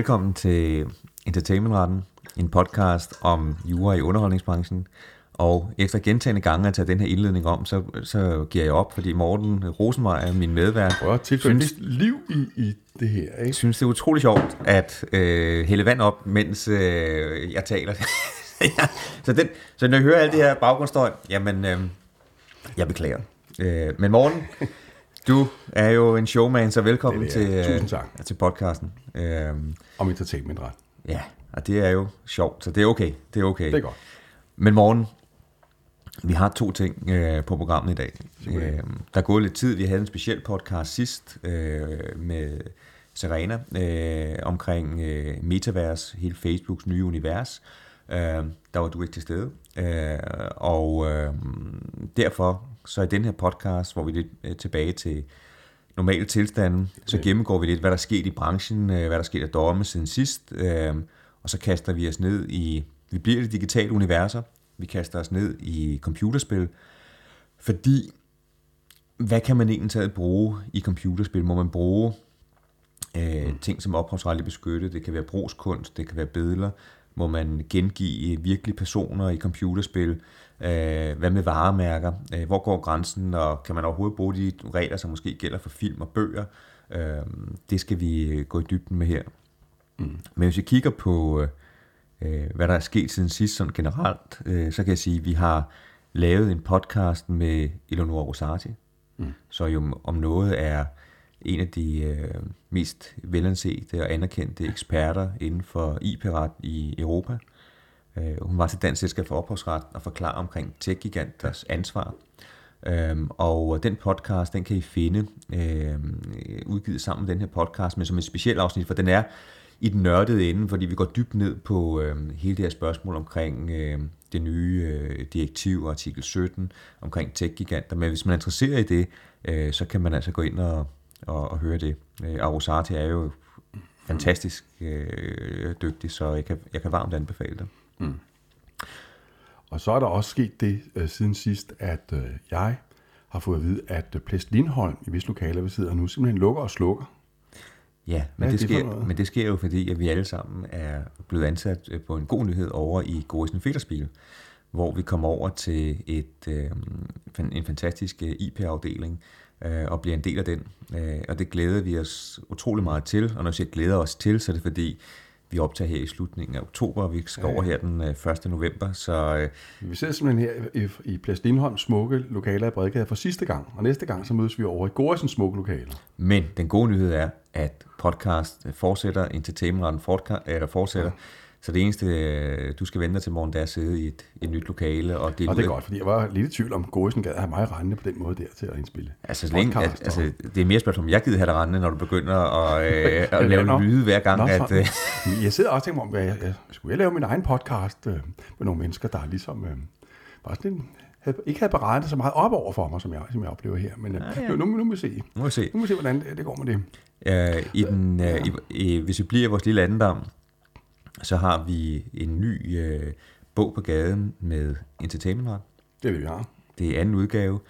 Velkommen til Entertainmentretten, en podcast om jura i underholdningsbranchen. Og efter gentagende gange at tage den her indledning om, så, så giver jeg op, fordi Morten Rosenmeier, min medvært, Prøv at lidt liv i, i det her, ikke? synes, det er utrolig sjovt at øh, hælde vand op, mens øh, jeg taler. Ja, så, den, så når jeg hører alt det her baggrundsstøj, jamen, øh, jeg beklager. Øh, men Morten, du er jo en showman, så velkommen Det er til, øh, Tusind tak. til podcasten. Øh, Om entertainmentret. ja, og det er jo sjovt, så det er okay. Det er okay. Det er godt. Men morgen, vi har to ting øh, på programmet i dag. Øh, der er gået lidt tid. Vi havde en speciel podcast sidst øh, med Serena øh, omkring øh, Metaverse, hele Facebooks nye univers. Øh, der var du ikke til stede. Øh, og øh, derfor så i den her podcast, hvor vi er lidt øh, tilbage til normale tilstande, så gennemgår vi lidt, hvad der er sket i branchen, øh, hvad der er sket af domme siden sidst, øh, og så kaster vi os ned i, vi bliver i de digitale universer, vi kaster os ned i computerspil, fordi hvad kan man egentlig taget bruge i computerspil? Må man bruge øh, ting som ophavsretligt beskyttet? Det kan være brugskunst, det kan være billeder. Må man gengive virkelige personer i computerspil? Øh, hvad med varemærker? Øh, hvor går grænsen, og kan man overhovedet bruge de regler, som måske gælder for film og bøger? Øh, det skal vi øh, gå i dybden med her. Mm. Men hvis vi kigger på, øh, hvad der er sket siden sidst sådan generelt, øh, så kan jeg sige, at vi har lavet en podcast med Eleonora Rosati, mm. så jo om noget er en af de øh, mest velansete og anerkendte eksperter inden for IP-ret i Europa. Øh, hun var til Dansk Selskab for Ophavsret og forklare omkring tech-giganters ansvar. Øhm, og den podcast, den kan I finde øhm, udgivet sammen med den her podcast, men som et specielt afsnit, for den er i den nørdede ende, fordi vi går dybt ned på øhm, hele det her spørgsmål omkring øhm, det nye øh, direktiv, artikel 17, omkring tech-giganter. Men hvis man er interesseret i det, øh, så kan man altså gå ind og, og, og høre det. Øh, Arosati er jo fantastisk øh, dygtig, så jeg kan, jeg kan varmt anbefale det. Og så er der også sket det øh, siden sidst, at øh, jeg har fået at vide, at øh, Plæst Lindholm i vis lokaler, vi sidder nu, simpelthen lukker og slukker. Ja, men, det, det sker, men det sker jo, fordi at vi alle sammen er blevet ansat øh, på en god nyhed over i Gorisen Federspil, hvor vi kommer over til et, øh, en fantastisk øh, IP-afdeling øh, og bliver en del af den. Øh, og det glæder vi os utrolig meget til, og når jeg siger glæder os til, så er det fordi, vi optager her i slutningen af oktober, og vi skal over her den øh, 1. november, så øh, Vi sidder simpelthen her i, i Plæst Lindholms smukke lokaler i Bredgade for sidste gang, og næste gang så mødes vi over i Gorisens smukke lokaler. Men den gode nyhed er, at podcast fortsætter, entertainmentretten fortka- eller fortsætter. Så det eneste, øh, du skal vente til morgen, det er at sidde i et, et nyt lokale. Og det, Og det er godt, fordi jeg var lidt i tvivl om, Gorisen gad have mig rendende på den måde der til at indspille. Altså, så længe, at, altså, det er mere spørgsmål, om jeg gider have dig rendende, når du begynder at, øh, at lave Nå. lyde hver gang. Nå, at, øh, Jeg sidder også og tænker om, hvad jeg, jeg, skulle jeg lave min egen podcast øh, med nogle mennesker, der ligesom øh, var sådan en, havde, ikke havde berettet så meget op over for mig, som jeg, som jeg oplever her. Men øh, ja. nu, nu, nu må vi se. nu må vi se. Nu må vi se, hvordan det, det går med det. Øh, i den, øh, i, i, hvis vi bliver i vores lille andendam, så har vi en ny øh, bog på gaden med entertainmentret. Det er det, vi har. Det er anden udgave,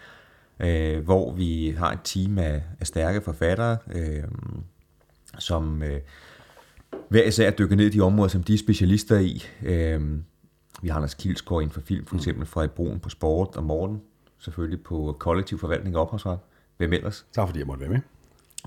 øh, hvor vi har et team af, af stærke forfattere, øh, som øh, hver især dykker ned i de områder, som de er specialister i. Øh, vi har Anders Kilsgaard inden for film, for eksempel Frederik Brun på sport, og Morten selvfølgelig på kollektiv forvaltning og ophavsret. Hvem ellers? Tak fordi jeg måtte være med.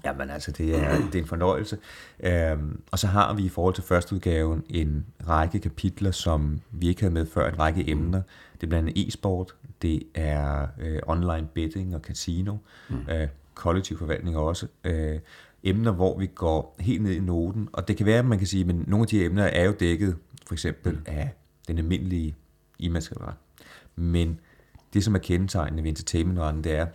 Jamen altså, det er, det er en fornøjelse. Øhm, og så har vi i forhold til første udgaven en række kapitler, som vi ikke havde med før, en række emner. Det er blandt andet e-sport, det er øh, online betting og casino, mm. øh, kollektiv forvaltning også. Øh, emner, hvor vi går helt ned i noten, og det kan være, at man kan sige, at nogle af de emner er jo dækket for eksempel af den almindelige immaterielle Men det, som er kendetegnende ved entertainmentretten, det er,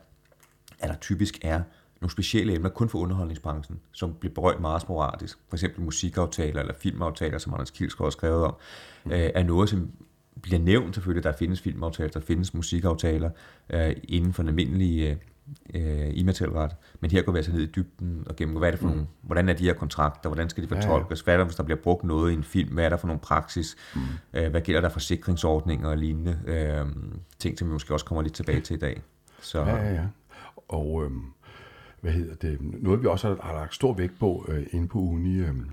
at der typisk er nogle specielle emner kun for underholdningsbranchen, som bliver berørt meget sporadisk. For eksempel musikaftaler eller filmaftaler, som Anders Kilsgaard har skrevet om, mm. øh, er noget, som bliver nævnt selvfølgelig. Der findes filmaftaler, der findes musikaftaler øh, inden for den almindelige øh, immaterielle ret. Men her går vi altså ned i dybden og gennemgår, hvad er det for mm. nogle, hvordan er de her kontrakter, hvordan skal de fortolkes, hvad er der, hvis der bliver brugt noget i en film, hvad er der for nogle praksis, mm. øh, hvad gælder der for sikringsordninger og lignende øh, ting, som vi måske også kommer lidt tilbage til i dag. Så, Ja, ja, ja. Og øhm, hvad hedder det? Noget, vi også har, har lagt stor vægt på øh, inde på Uni, øhm,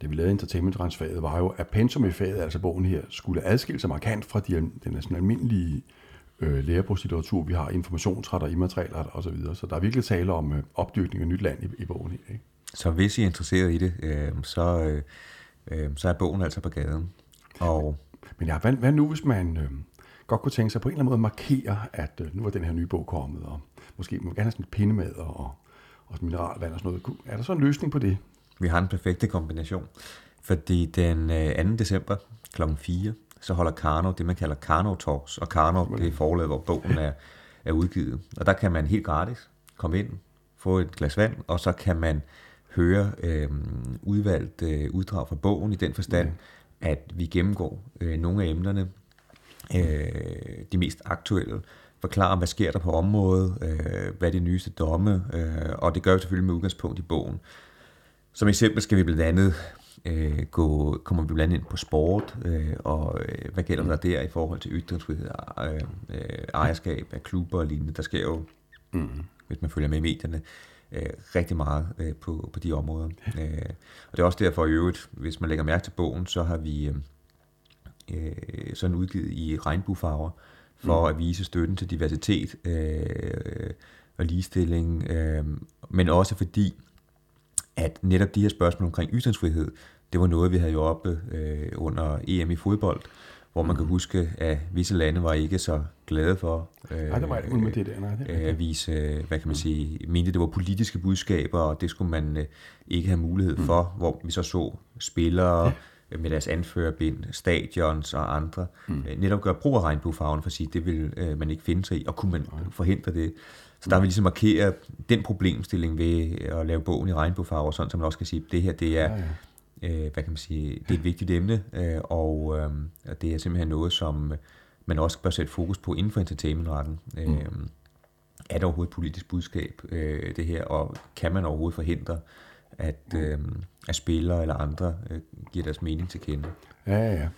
det vi lavede i entertainmentretsfaget, var jo, at pensum i faget, altså bogen her, skulle adskille sig markant fra de, den sådan almindelige øh, lærebrugslitteratur, vi har, informationsretter, immaterialret og så videre. Så der er virkelig tale om øh, opdyrkning af nyt land i, i bogen her. Ikke? Så hvis I er interesseret i det, øh, så, øh, øh, så er bogen altså på gaden. Og... Men ja, hvad, hvad nu, hvis man øh, godt kunne tænke sig på en eller anden måde at markere, at øh, nu er den her nye bog kommet, og måske man gerne have sådan et pindemad og, og mineralvand og sådan noget. Er der så en løsning på det? Vi har en perfekte kombination, fordi den 2. Øh, december kl. 4, så holder Karno det, man kalder Karno Talks, og Karno det er forlaget, hvor bogen er, er udgivet. Og der kan man helt gratis komme ind, få et glas vand, og så kan man høre øh, udvalgt øh, uddrag fra bogen i den forstand, okay. at vi gennemgår øh, nogle af emnerne, øh, de mest aktuelle, forklarer, hvad sker der på området, øh, hvad er de nyeste domme, øh, og det gør vi selvfølgelig med udgangspunkt i bogen. Som eksempel skal vi blandt andet øh, gå, kommer vi blandt andet ind på sport, øh, og øh, hvad gælder der der i forhold til ytringsfrihed, øh, øh, ejerskab af klubber og lignende. Der sker jo, mm. hvis man følger med i medierne, øh, rigtig meget øh, på, på de områder. Øh, og det er også derfor i øvrigt, hvis man lægger mærke til bogen, så har vi øh, øh sådan udgivet i regnbuefarver, for mm. at vise støtten til diversitet øh, og ligestilling, øh, men også fordi, at netop de her spørgsmål omkring ytringsfrihed, det var noget, vi havde jo oppe øh, under EM i fodbold, hvor man mm. kan huske, at visse lande var ikke så glade for øh, var ikke med det der, nej, det øh, at vise, hvad kan man sige, mente det var politiske budskaber, og det skulle man øh, ikke have mulighed mm. for, hvor vi så så spillere. Med deres anførerbind, stadions og andre, mm. øh, netop gøre brug af regnbuefarven, for at sige, det vil øh, man ikke finde sig i, og kunne man forhindre det. Så der vil ligesom markere den problemstilling ved at lave bogen i regnbuefarver, sådan så man også kan sige, at det her det er, ja, ja. Øh, hvad kan man sige, det er et vigtigt emne, øh, og øh, det er simpelthen noget, som man også bør sætte fokus på inden for entertainmentretten. Øh, mm. Øh, er der overhovedet et politisk budskab, øh, det her, og kan man overhovedet forhindre, at, øh, at spillere eller andre øh, giver deres mening til kende? Ja, ja, ja.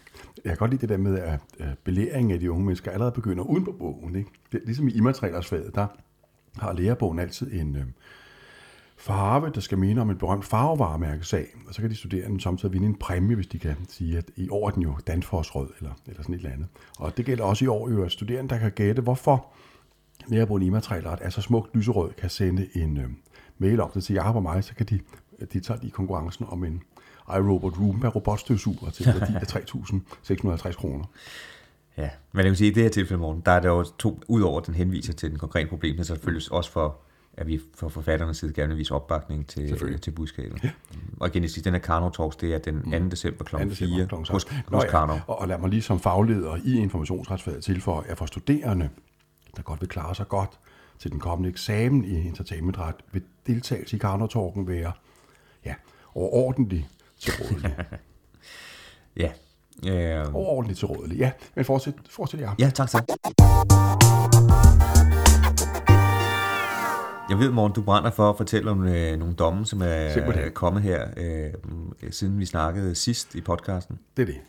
Jeg kan godt lide det der med, at belæringen af de unge mennesker allerede begynder uden på bogen. Ikke? Det, ligesom i immaterialsfaget, der har lærebogen altid en øh, farve, der skal minde om et berømt farvevaremærkesag, og så kan de studerende samtidig vinde en præmie, hvis de kan sige, at i år er den jo Danforsrød, eller, eller sådan et eller andet. Og det gælder også i år, jo, at studerende, der kan gætte, hvorfor lærerbogen i materialet er så smukt lyserød, kan sende en øh, mail om det til Jacob og mig, så kan de, de tager de konkurrencen om en iRobot Roomba robotstøvsuger til værdi af 3.650 kroner. Ja, men jeg kan sige, at i det her tilfælde, morgen, der er der jo to, ud over den henviser til den konkrete problem, så selvfølgelig også for, at vi fra forfatternes side gerne vil vise opbakning til, til budskabet. Ja. Og igen, den her Karno Talks, det er den 2. Mm. december kl. 4 hos, hos Nå, ja. Karno. Og, og lad mig lige som fagleder i informationsretsfaget tilføje, at for studerende, der godt vil klare sig godt til den kommende eksamen i entertainmentret, vil deltagelse i Karno Talken være ja, overordentlig til ja, Øh... Overordentligt til rådelig. Ja, men fortsæt, fortsæt ja. Ja, tak så. Jeg ved, Morten, du brænder for at fortælle om øh, nogle domme, som er Simpelthen. kommet her, øh, siden vi snakkede sidst i podcasten. Det er det.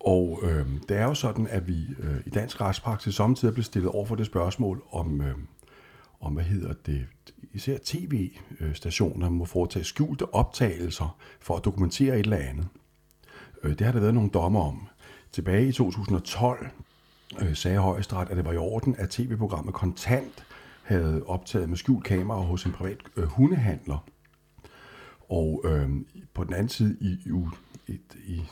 Og øh, det er jo sådan, at vi øh, i dansk retspraksis samtidig bliver stillet over for det spørgsmål om, øh, om hvad hedder det, især tv-stationer må foretage skjulte optagelser for at dokumentere et eller andet. Øh, det har der været nogle dommer om. Tilbage i 2012 øh, sagde højesteret, at det var i orden, at tv-programmet Kontant havde optaget med skjult kamera hos en privat øh, hundehandler. Og øh, på den anden side i, u, i, i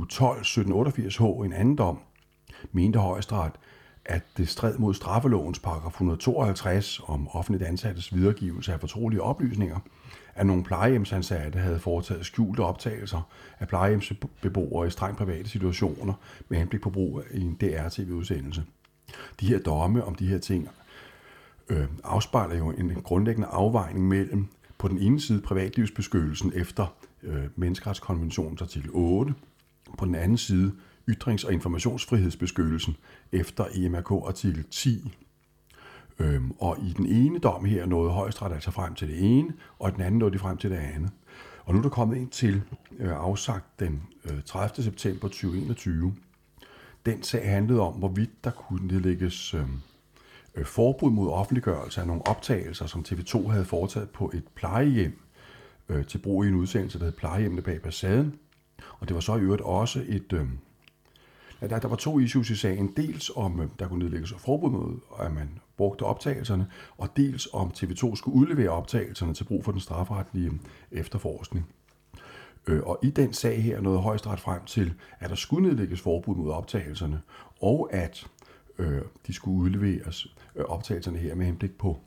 U12 1788H, en anden dom, mente højesteret, at det stred mod straffelovens paragraf 152 om offentligt ansattes videregivelse af fortrolige oplysninger, at nogle plejehjemsansatte havde foretaget skjulte optagelser af plejehjemsbeboere i strengt private situationer med henblik på brug i en DR-tv-udsendelse. De her domme om de her ting øh, afspejler jo en grundlæggende afvejning mellem på den ene side privatlivsbeskyttelsen efter øh, menneskeretskonventionens artikel 8, på den anden side ytrings- og informationsfrihedsbeskyttelsen efter EMRK artikel 10. Øhm, og i den ene dom her nåede højesteret altså frem til det ene, og den anden nåede de frem til det andet. Og nu er der kommet en til øh, afsagt den øh, 30. september 2021. Den sag handlede om, hvorvidt der kunne nedlægges øh, øh, forbud mod offentliggørelse af nogle optagelser, som TV2 havde foretaget på et plejehjem øh, til brug i en udsendelse, der hed Plejehjemmene bag passaden. Og det var så i øvrigt også et... Øh, at der, der var to issues i sagen. Dels om, øh, der kunne nedlægges forbud mod, at man brugte optagelserne, og dels om TV2 skulle udlevere optagelserne til brug for den strafferetlige øh, efterforskning. Øh, og i den sag her nåede højesteret frem til, at der skulle nedlægges forbud mod optagelserne, og at øh, de skulle udleveres øh, optagelserne her med henblik på,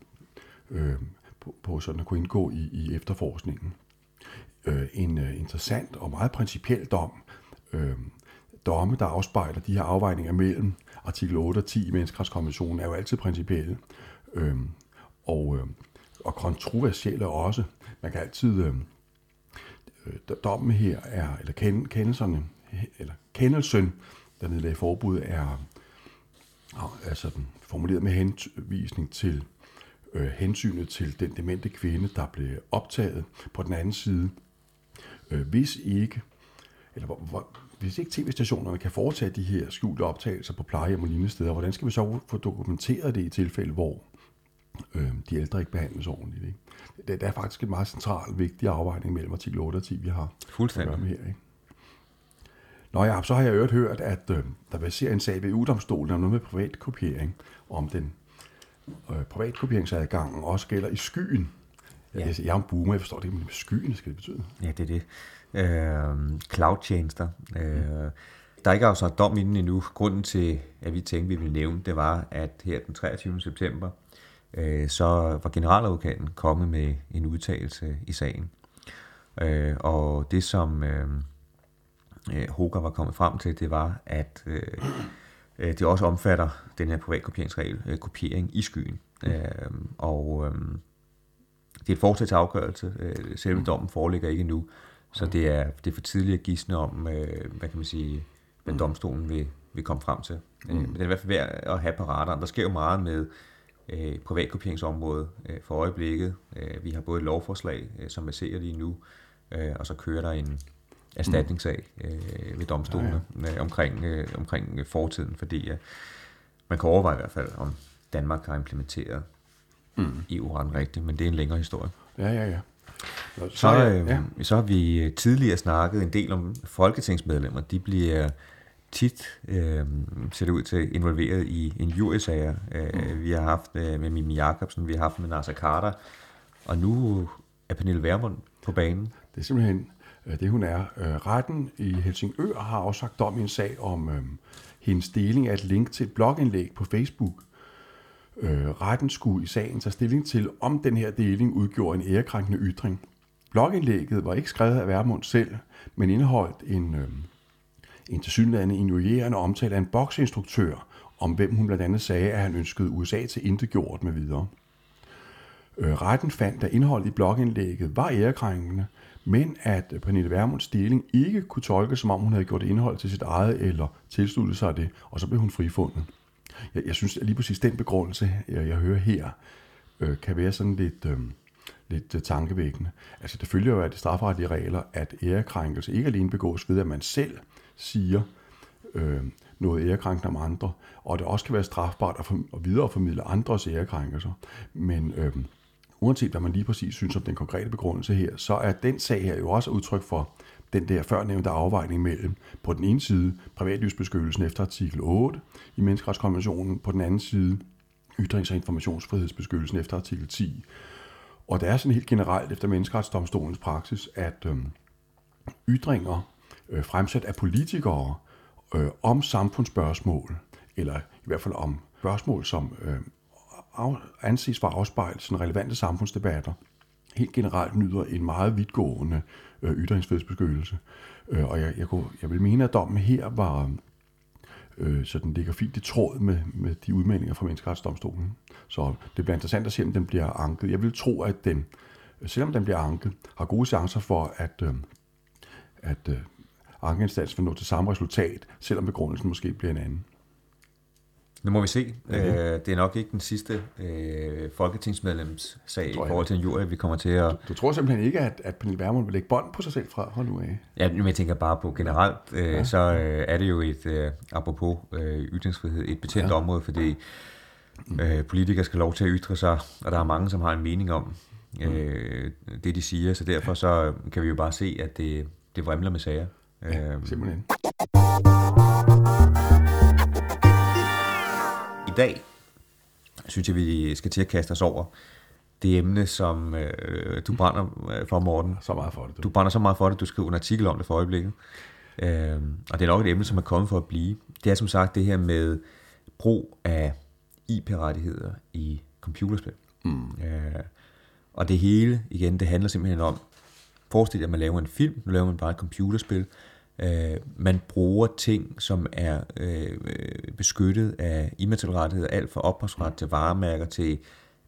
øh, på, på sådan at kunne indgå i, i efterforskningen. Øh, en øh, interessant og meget principiel dom, øh, domme, der afspejler de her afvejninger mellem artikel 8 og 10 i menneskerettighedskonventionen, er jo altid principielle Øhm, og, øh, og kontroversielle også. Man kan altid... Øh, øh dommen her er, eller kendelserne, eller kendelsen, der nedlagde forbud, er øh, altså den formuleret med henvisning til øh, hensynet til den demente kvinde, der blev optaget på den anden side. Øh, hvis ikke, eller hvor, hvor, hvis ikke tv-stationerne kan foretage de her skjulte optagelser på plejehjem og lignende steder, hvordan skal vi så få dokumenteret det i tilfælde, hvor øh, de ældre ikke behandles ordentligt? Ikke? Det, det er faktisk en meget central, vigtig afvejning mellem artikel 8 og 10, vi har Fuldstændig. med her. Ikke? Nå ja, så har jeg øvrigt hørt, at øh, der se en sag ved EU-domstolen om noget med privatkopiering, om den øh, privatkopieringsadgangen også gælder i skyen. Ja. Jeg, jeg er en boomer, jeg forstår det ikke, men skyen skal det betyde. Ja, det er det. Øh, cloud-tjenester. Øh, Der er ikke afsat dom inden endnu. Grunden til, at vi tænkte, vi ville nævne, det var, at her den 23. september, øh, så var generaladvokaten kommet med en udtalelse i sagen. Øh, og det, som... Øh, øh, Hoger var kommet frem til, det var, at øh, det også omfatter den her privatkopieringsregel, øh, kopiering i skyen. Mm. Øh, og øh, det er et fortsat til afgørelse. Øh, selve dommen foreligger ikke nu, så det er, det er for tidligt at gisne om, øh, hvad kan man sige, hvad mm. domstolen vil, vil komme frem til. Øh, mm. Men det er i hvert fald værd at have på radaren. Der sker jo meget med øh, privatkopieringsområdet øh, for øjeblikket. Øh, vi har både et lovforslag, øh, som baserer lige nu, øh, og så kører der en, erstatningssag øh, ved domstolene ja, ja. Øh, omkring, øh, omkring fortiden, fordi øh, man kan overveje i hvert fald, om Danmark har implementeret mm. EU-retten rigtigt, men det er en længere historie. Ja, ja, ja. Så, øh, ja. så har vi tidligere snakket en del om folketingsmedlemmer. De bliver tit, øh, ser det ud til, involveret i en jurysager. Øh, mm. Vi har haft øh, med Mimi Jacobsen, vi har haft med Nasser Carter, og nu er Pernille Vermund på banen. Det er simpelthen Øh, det hun er. Øh, retten i Helsingør har afsagt dom i en sag om øh, hendes deling af et link til et blogindlæg på Facebook. Øh, retten skulle i sagen tage stilling til, om den her deling udgjorde en ærekrænkende ytring. Blogindlægget var ikke skrevet af Værmund selv, men indeholdt en, øh, en tilsyneladende injurierende omtale af en boksinstruktør, om hvem hun blandt andet sagde, at han ønskede USA til intet gjort med videre. Øh, retten fandt, at indholdet i blogindlægget var ærekrænkende, men at Pernille Vermunds deling ikke kunne tolkes, som om hun havde gjort indhold til sit eget eller tilsluttet sig det, og så blev hun frifundet. Jeg, jeg synes, at lige præcis den begrundelse, jeg, jeg hører her, øh, kan være sådan lidt, øh, lidt øh, tankevækkende. Altså det følger jo af de strafferetlige regler, at ærekrænkelse ikke alene begås ved, at man selv siger øh, noget ærekrænkende om andre, og det også kan være strafbart at, for, at videreformidle andres ærekrænkelser. Men øh, uanset hvad man lige præcis synes om den konkrete begrundelse her, så er den sag her jo også udtryk for den der førnævnte afvejning mellem på den ene side privatlivsbeskyttelsen efter artikel 8 i menneskeretskonventionen, på den anden side ytrings- og informationsfrihedsbeskyttelsen efter artikel 10. Og det er sådan helt generelt efter menneskeretsdomstolens praksis, at øh, ytringer øh, fremsat af politikere øh, om samfundsspørgsmål, eller i hvert fald om spørgsmål, som øh, anses for at afspejle sådan relevante samfundsdebatter, helt generelt nyder en meget vidtgående øh, ytringsfrihedsbeskyttelse. Øh, og jeg, jeg, kunne, jeg vil mene, at dommen her var, øh, så den ligger fint i tråd med, med de udmeldinger fra menneskeretsdomstolen. Så det bliver interessant at se, om den bliver anket. Jeg vil tro, at den, selvom den bliver anket, har gode chancer for, at, øh, at øh, ankeinstansen vil nå til samme resultat, selvom begrundelsen måske bliver en anden. Nu må vi se. Okay. Øh, det er nok ikke den sidste øh, folketingsmedlemssag i forhold til en jury, vi kommer til at... Du, du tror simpelthen ikke, at, at Pernille Vermund vil lægge bånd på sig selv fra, fra nu af? Ja, men jeg tænker bare på generelt, øh, ja. så øh, er det jo et, øh, apropos øh, ytringsfrihed, et betændt ja. område, fordi øh, politikere skal lov til at ytre sig, og der er mange, som har en mening om, øh, det de siger, så derfor så kan vi jo bare se, at det, det vrimler med sager. Ja, Øh, simpelthen. Dag synes jeg, vi skal til at kaste os over det emne, som øh, du brænder øh, for, Morten. Så meget for det. Du Du. brænder så meget for det, du skriver en artikel om det for øjeblikket. Øh, og det er nok et emne, som er kommet for at blive. Det er som sagt det her med brug af IP-rettigheder i computerspil. Mm. Øh, og det hele, igen, det handler simpelthen om, forestil dig, at man laver en film, nu laver man bare et computerspil, øh, man bruger ting, som er øh, beskyttet af immaterielle rettigheder, alt fra ophavsret til varemærker til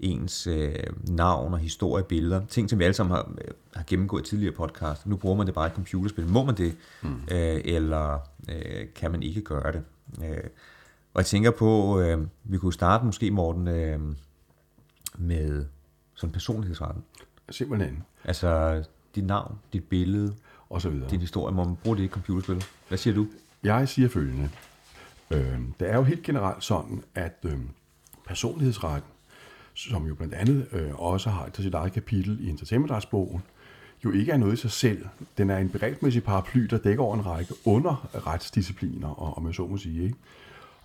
ens øh, navn og historie, billeder, ting, som vi alle sammen har, øh, har gennemgået i tidligere podcast. Nu bruger man det bare i computerspil. Må man det, mm. øh, eller øh, kan man ikke gøre det? Øh, og jeg tænker på, øh, vi kunne starte måske, Morten, øh, med sådan personlighedsretten. Simpelthen. Altså dit navn, dit billede, Og så videre. din historie. Må man bruge det i computerspil? Hvad siger du? Jeg siger følgende. Øh, det er jo helt generelt sådan, at øh, personlighedsretten, som jo blandt andet øh, også har til sit eget kapitel i entertainmentretsbogen, jo ikke er noget i sig selv. Den er en begrebsmæssig paraply, der dækker over en række underretsdiscipliner, og, om jeg så må sige. Ikke?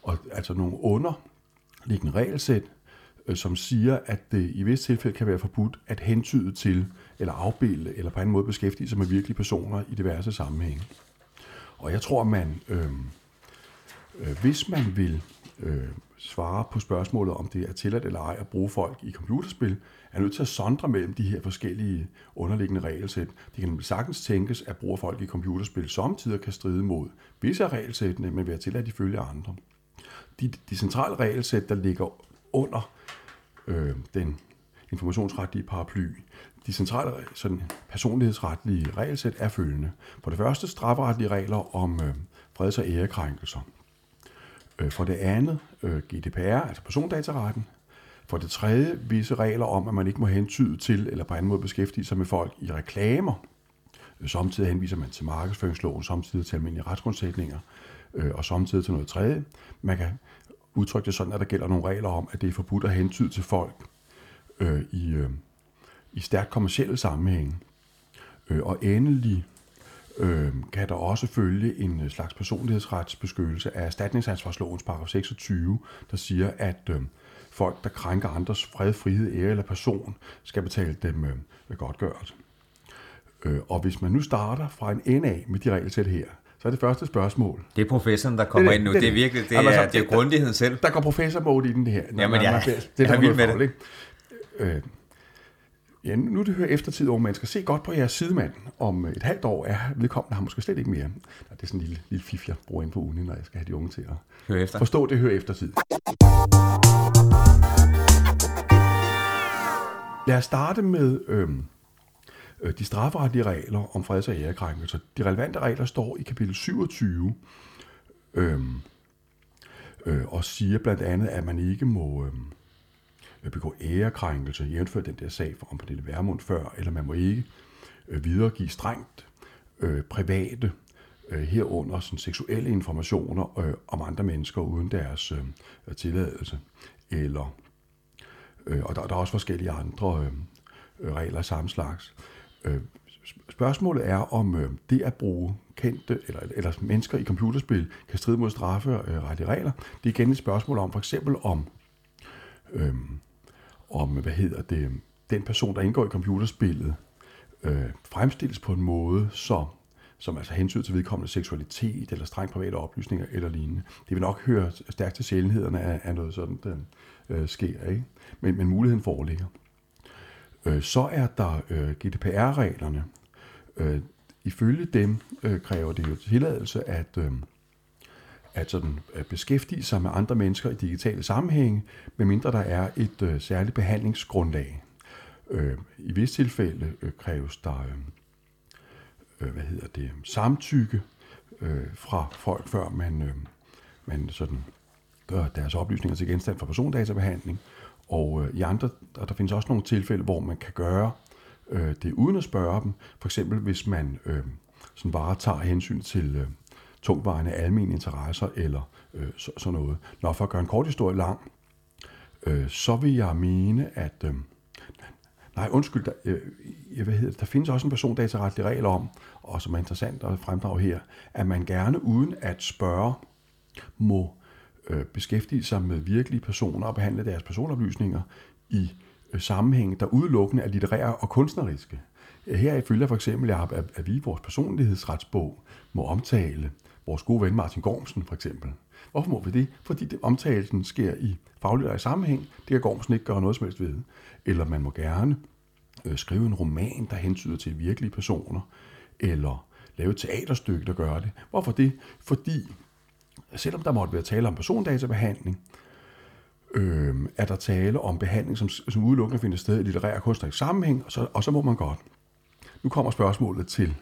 Og altså nogle underliggende regelsæt, Øh, som siger, at det i visse tilfælde kan være forbudt at hentyde til, eller afbilde, eller på anden måde beskæftige sig med virkelige personer i diverse sammenhænge. Og jeg tror, man, øh, øh, hvis man vil øh, svare på spørgsmålet, om det er tilladt eller ej at bruge folk i computerspil, er nødt til at sondre mellem de her forskellige underliggende regelsæt. Det kan nemlig sagtens tænkes, at bruge folk i computerspil samtidig kan stride mod visse af regelsættene, men være tilladt ifølge andre. De, de centrale regelsæt, der ligger under øh, den informationsretlige paraply. De centrale sådan, personlighedsretlige regelsæt er følgende. For det første strafferetlige regler om øh, freds- og ærekrænkelser. Øh, for det andet øh, GDPR, altså persondataretten. For det tredje visse regler om, at man ikke må hentyde til eller på anden måde beskæftige sig med folk i reklamer. Øh, samtidig henviser man til markedsføringsloven, samtidig til almindelige retsgrundsætninger, øh, og samtidig til noget tredje. Man kan udtrykke det sådan, at der gælder nogle regler om, at det er forbudt at hentyde til folk øh, i, øh, i stærkt kommersielle sammenhænge. Øh, og endelig øh, kan der også følge en øh, slags personlighedsretsbeskyttelse af erstatningsansvarslovens paragraf 26, der siger, at øh, folk, der krænker andres fred, frihed, ære eller person, skal betale dem øh, godtgørelse. Øh, og hvis man nu starter fra en ende af med de regelsæt her, så er det første spørgsmål. Det er professoren, der kommer Det ind nu. det, Det er det er virkelig, det Jamen, er, altså, det er det- grundigheden selv. Der går professor mode i den det her. Når Jamen, man- jeg det er der vild med med det. det. Øh, ja, nu det hører eftertid, unge mennesker. Se godt på jeres sidemand. Om et halvt år er vedkommende har måske slet ikke mere. Det er sådan en lille, lille fif, jeg bruger ind på uni, når jeg skal have de unge til at Hør efter. forstå det, hører eftertid. Lad os starte med øhm, øh, Øh, de strafferetlige regler om freds- og ærekrænkelser. De relevante regler står i kapitel 27, øhm, øh, og siger blandt andet, at man ikke må øhm, øh, begå ærekrænkelse, jævnfør den der sag om Pernille Vermund før, eller man må ikke øh, videregive strengt øh, private, øh, herunder sådan, seksuelle informationer øh, om andre mennesker uden deres øh, tilladelse, eller Øh, og der, der er også forskellige andre øh, øh regler af samme slags. Øh, spørgsmålet er, om øh, det at bruge kendte eller, eller mennesker i computerspil kan stride mod strafferetlige øh, regler. Det er igen et spørgsmål om, for eksempel om, øh, om hvad hedder det, den person, der indgår i computerspillet, øh, fremstilles på en måde, så, som altså hensyn til vedkommende seksualitet eller strengt private oplysninger eller lignende. Det vil nok høre stærkt til sjældenhederne af, af noget sådan, den øh, sker, ikke? Men, men muligheden foreligger. Øh, så er der øh, GDPR-reglerne. Øh, ifølge dem øh, kræver det jo tilladelse at, øh, at, sådan, at beskæftige sig med andre mennesker i digitale sammenhænge, medmindre der er et øh, særligt behandlingsgrundlag. Øh, I visse tilfælde øh, kræves der øh, øh hvad hedder det, samtykke øh, fra folk, før man, øh, man sådan gør deres oplysninger til genstand for persondatabehandling. Og øh, i andre, der, der findes også nogle tilfælde, hvor man kan gøre øh, det uden at spørge dem. For eksempel hvis man øh, sådan bare tager hensyn til øh, tungvejende almindelige interesser eller øh, så, sådan noget. Nå, for at gøre en kort historie lang, øh, så vil jeg mene, at øh, Nej, undskyld, der, øh, hvad hedder det, der findes også en persondataretlig regel om, og som er interessant at fremdrage her, at man gerne uden at spørge må øh, beskæftige sig med virkelige personer og behandle deres personoplysninger i øh, sammenhæng, der udelukkende er litterære og kunstneriske. Her følger for eksempel, at vi i vores personlighedsretsbog må omtale vores gode ven Martin Gormsen for eksempel. Hvorfor må vi det? Fordi det, omtalen sker i faglitterær sammenhæng. Det kan Gormsen ikke gøre noget som helst ved. Eller man må gerne øh, skrive en roman, der hensyder til virkelige personer. Eller lave et teaterstykke, der gør det. Hvorfor det? Fordi selvom der måtte være tale om persondatabehandling, øh, er der tale om behandling, som, som udelukkende finder sted i litterær og kunstnerisk sammenhæng, og så, og så må man godt. Nu kommer spørgsmålet til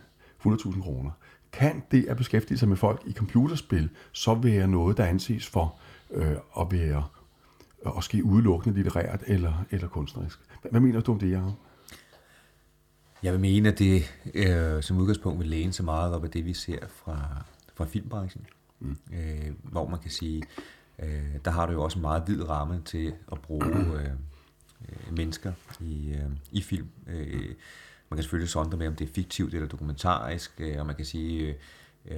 100.000 kroner. Kan det at beskæftige sig med folk i computerspil så være noget, der anses for øh, at være øh, at ske udelukkende litterært eller, eller kunstnerisk? Hvad, hvad mener du om det, Jacob? Jeg vil mene, at det øh, som udgangspunkt vil læne så meget op af det, vi ser fra, fra filmbranchen. Mm. Øh, hvor man kan sige, øh, der har du jo også en meget vid ramme til at bruge øh, øh, mennesker i, øh, i film. Øh, man kan selvfølgelig sondre med, om det er fiktivt eller dokumentarisk, øh, og man kan sige, øh,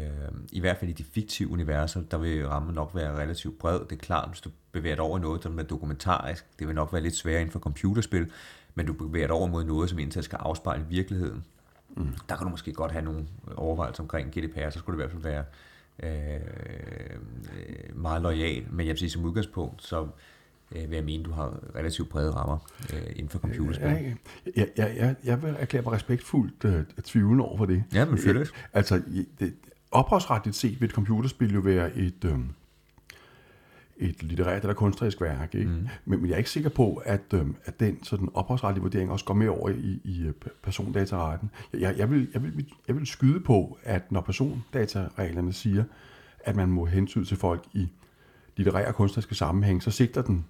i hvert fald i de fiktive universer, der vil rammen nok være relativt bred. Det er klart, hvis du bevæger dig over i noget, som er dokumentarisk, det vil nok være lidt sværere inden for computerspil, men du bevæger dig over mod noget, som indtil skal afspejle virkeligheden. Mm. Der kan du måske godt have nogle overvejelser omkring GDPR, så skulle det i hvert fald være øh, meget lojal, men jeg vil sige, som udgangspunkt, så øh, vil jeg mene, du har relativt brede rammer øh, inden for computerspil. Ja, ja, ja, jeg vil erklære mig respektfuldt øh, tvivlende over for det. Ja, men selvfølgelig. Altså, det, ophavsretligt set vil et computerspil jo være et, øh, et litterært eller kunstnerisk værk. Ikke? Mm. Men, men jeg er ikke sikker på, at, øh, at den sådan ophavsretlige vurdering også går med over i, i øh, persondataretten. Jeg, jeg, vil, jeg, vil, jeg vil skyde på, at når persondatareglerne siger, at man må hentyde til folk i litterære og kunstneriske sammenhæng, så sigter den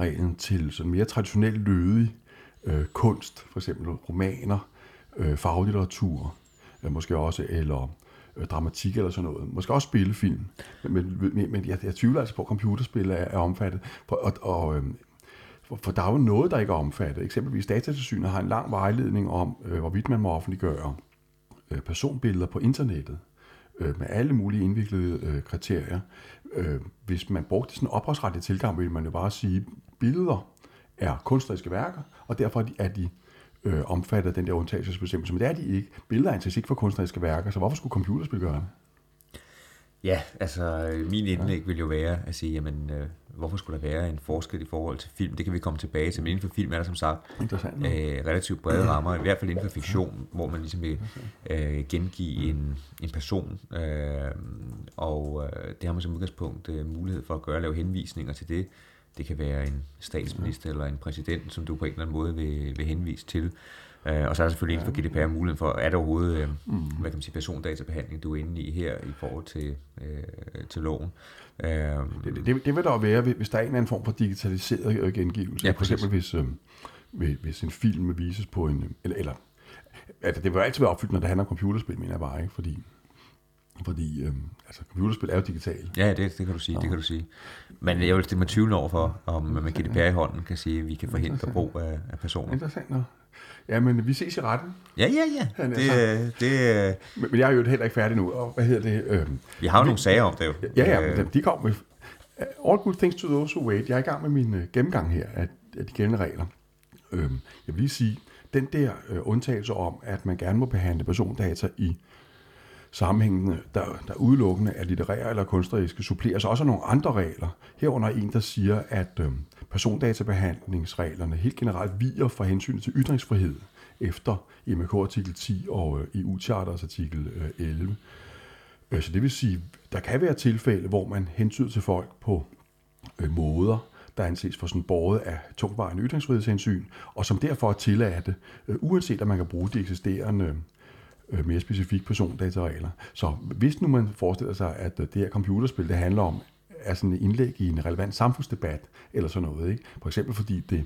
reglen til sådan mere traditionel lødig øh, kunst, for eksempel romaner, øh, faglitteratur, øh, måske også, eller Øh, dramatik eller sådan noget. Måske også spillefilm. Men, men, men jeg, jeg tvivler altså på, at computerspil er, er omfattet. For, og, og, øh, for, for der er jo noget, der ikke er omfattet. Eksempelvis Datatilsynet har en lang vejledning om, øh, hvorvidt man må offentliggøre øh, personbilleder på internettet øh, med alle mulige indviklede øh, kriterier. Øh, hvis man brugte sådan en ophavsretlig tilgang, ville man jo bare sige, billeder er kunstneriske værker, og derfor er de øh, omfattet af den der undtagelsesbestemmelse. Men det er de ikke. Billeder er ikke for kunstneriske værker, så hvorfor skulle computerspil gøre det? Ja, altså min indlæg vil jo være at sige, jamen, øh, hvorfor skulle der være en forskel i forhold til film? Det kan vi komme tilbage til, men inden for film er der som sagt øh, relativt brede rammer, i hvert fald inden for fiktion, hvor man ligesom vil øh, gengive en, en person, øh, og øh, det har man som udgangspunkt øh, mulighed for at gøre, lave henvisninger til det. Det kan være en statsminister eller en præsident, som du på en eller anden måde vil, vil henvise til. Uh, og så er der selvfølgelig inden for GDPR muligheden for, er der overhovedet uh, mm. hvad kan man sige, persondatabehandling, du er inde i her i forhold til, uh, til loven. Uh, det, det, det vil der være, hvis der er en eller anden form for digitaliseret gengivelse. Ja, for eksempel hvis, uh, hvis en film vises på en... Eller, eller altså, det vil altid være opfyldt, når det handler om computerspil, mener jeg bare, ikke? Fordi fordi øh, altså, computerspil er jo digitale. Ja, det, det kan du sige, ja. det kan du sige. Men jeg vil stille mig 20 over for, om man med GDPR i hånden kan sige, at vi kan forhindre brug af, af personer. Interessant nok. Ja, men vi ses i retten. Ja, ja, ja. Det, altså, det, men, men jeg er jo heller ikke færdig nu. Og hvad hedder det? Øh, vi har jo nogle sager om det jo. Ja, ja, men de kommer med... All good things to those who wait. Jeg er i gang med min gennemgang her af, af de gældende regler. Øh, jeg vil lige sige, den der øh, undtagelse om, at man gerne må behandle persondata i sammenhængende, der, der udelukkende er litterære eller kunstneriske, suppleres også af nogle andre regler. Herunder en, der siger, at øh, persondatabehandlingsreglerne helt generelt viger fra hensyn til ytringsfrihed efter MK-artikel 10 og øh, EU-charters artikel øh, 11. Øh, så det vil sige, der kan være tilfælde, hvor man hentyder til folk på øh, måder, der anses for sådan båret af tungvejende ytringsfrihedshensyn, og som derfor er tilladte, øh, uanset at man kan bruge de eksisterende Øh, mere specifikke persondataregler. Så hvis nu man forestiller sig, at øh, det her computerspil, det handler om, er sådan et indlæg i en relevant samfundsdebat, eller sådan noget, ikke? for eksempel fordi det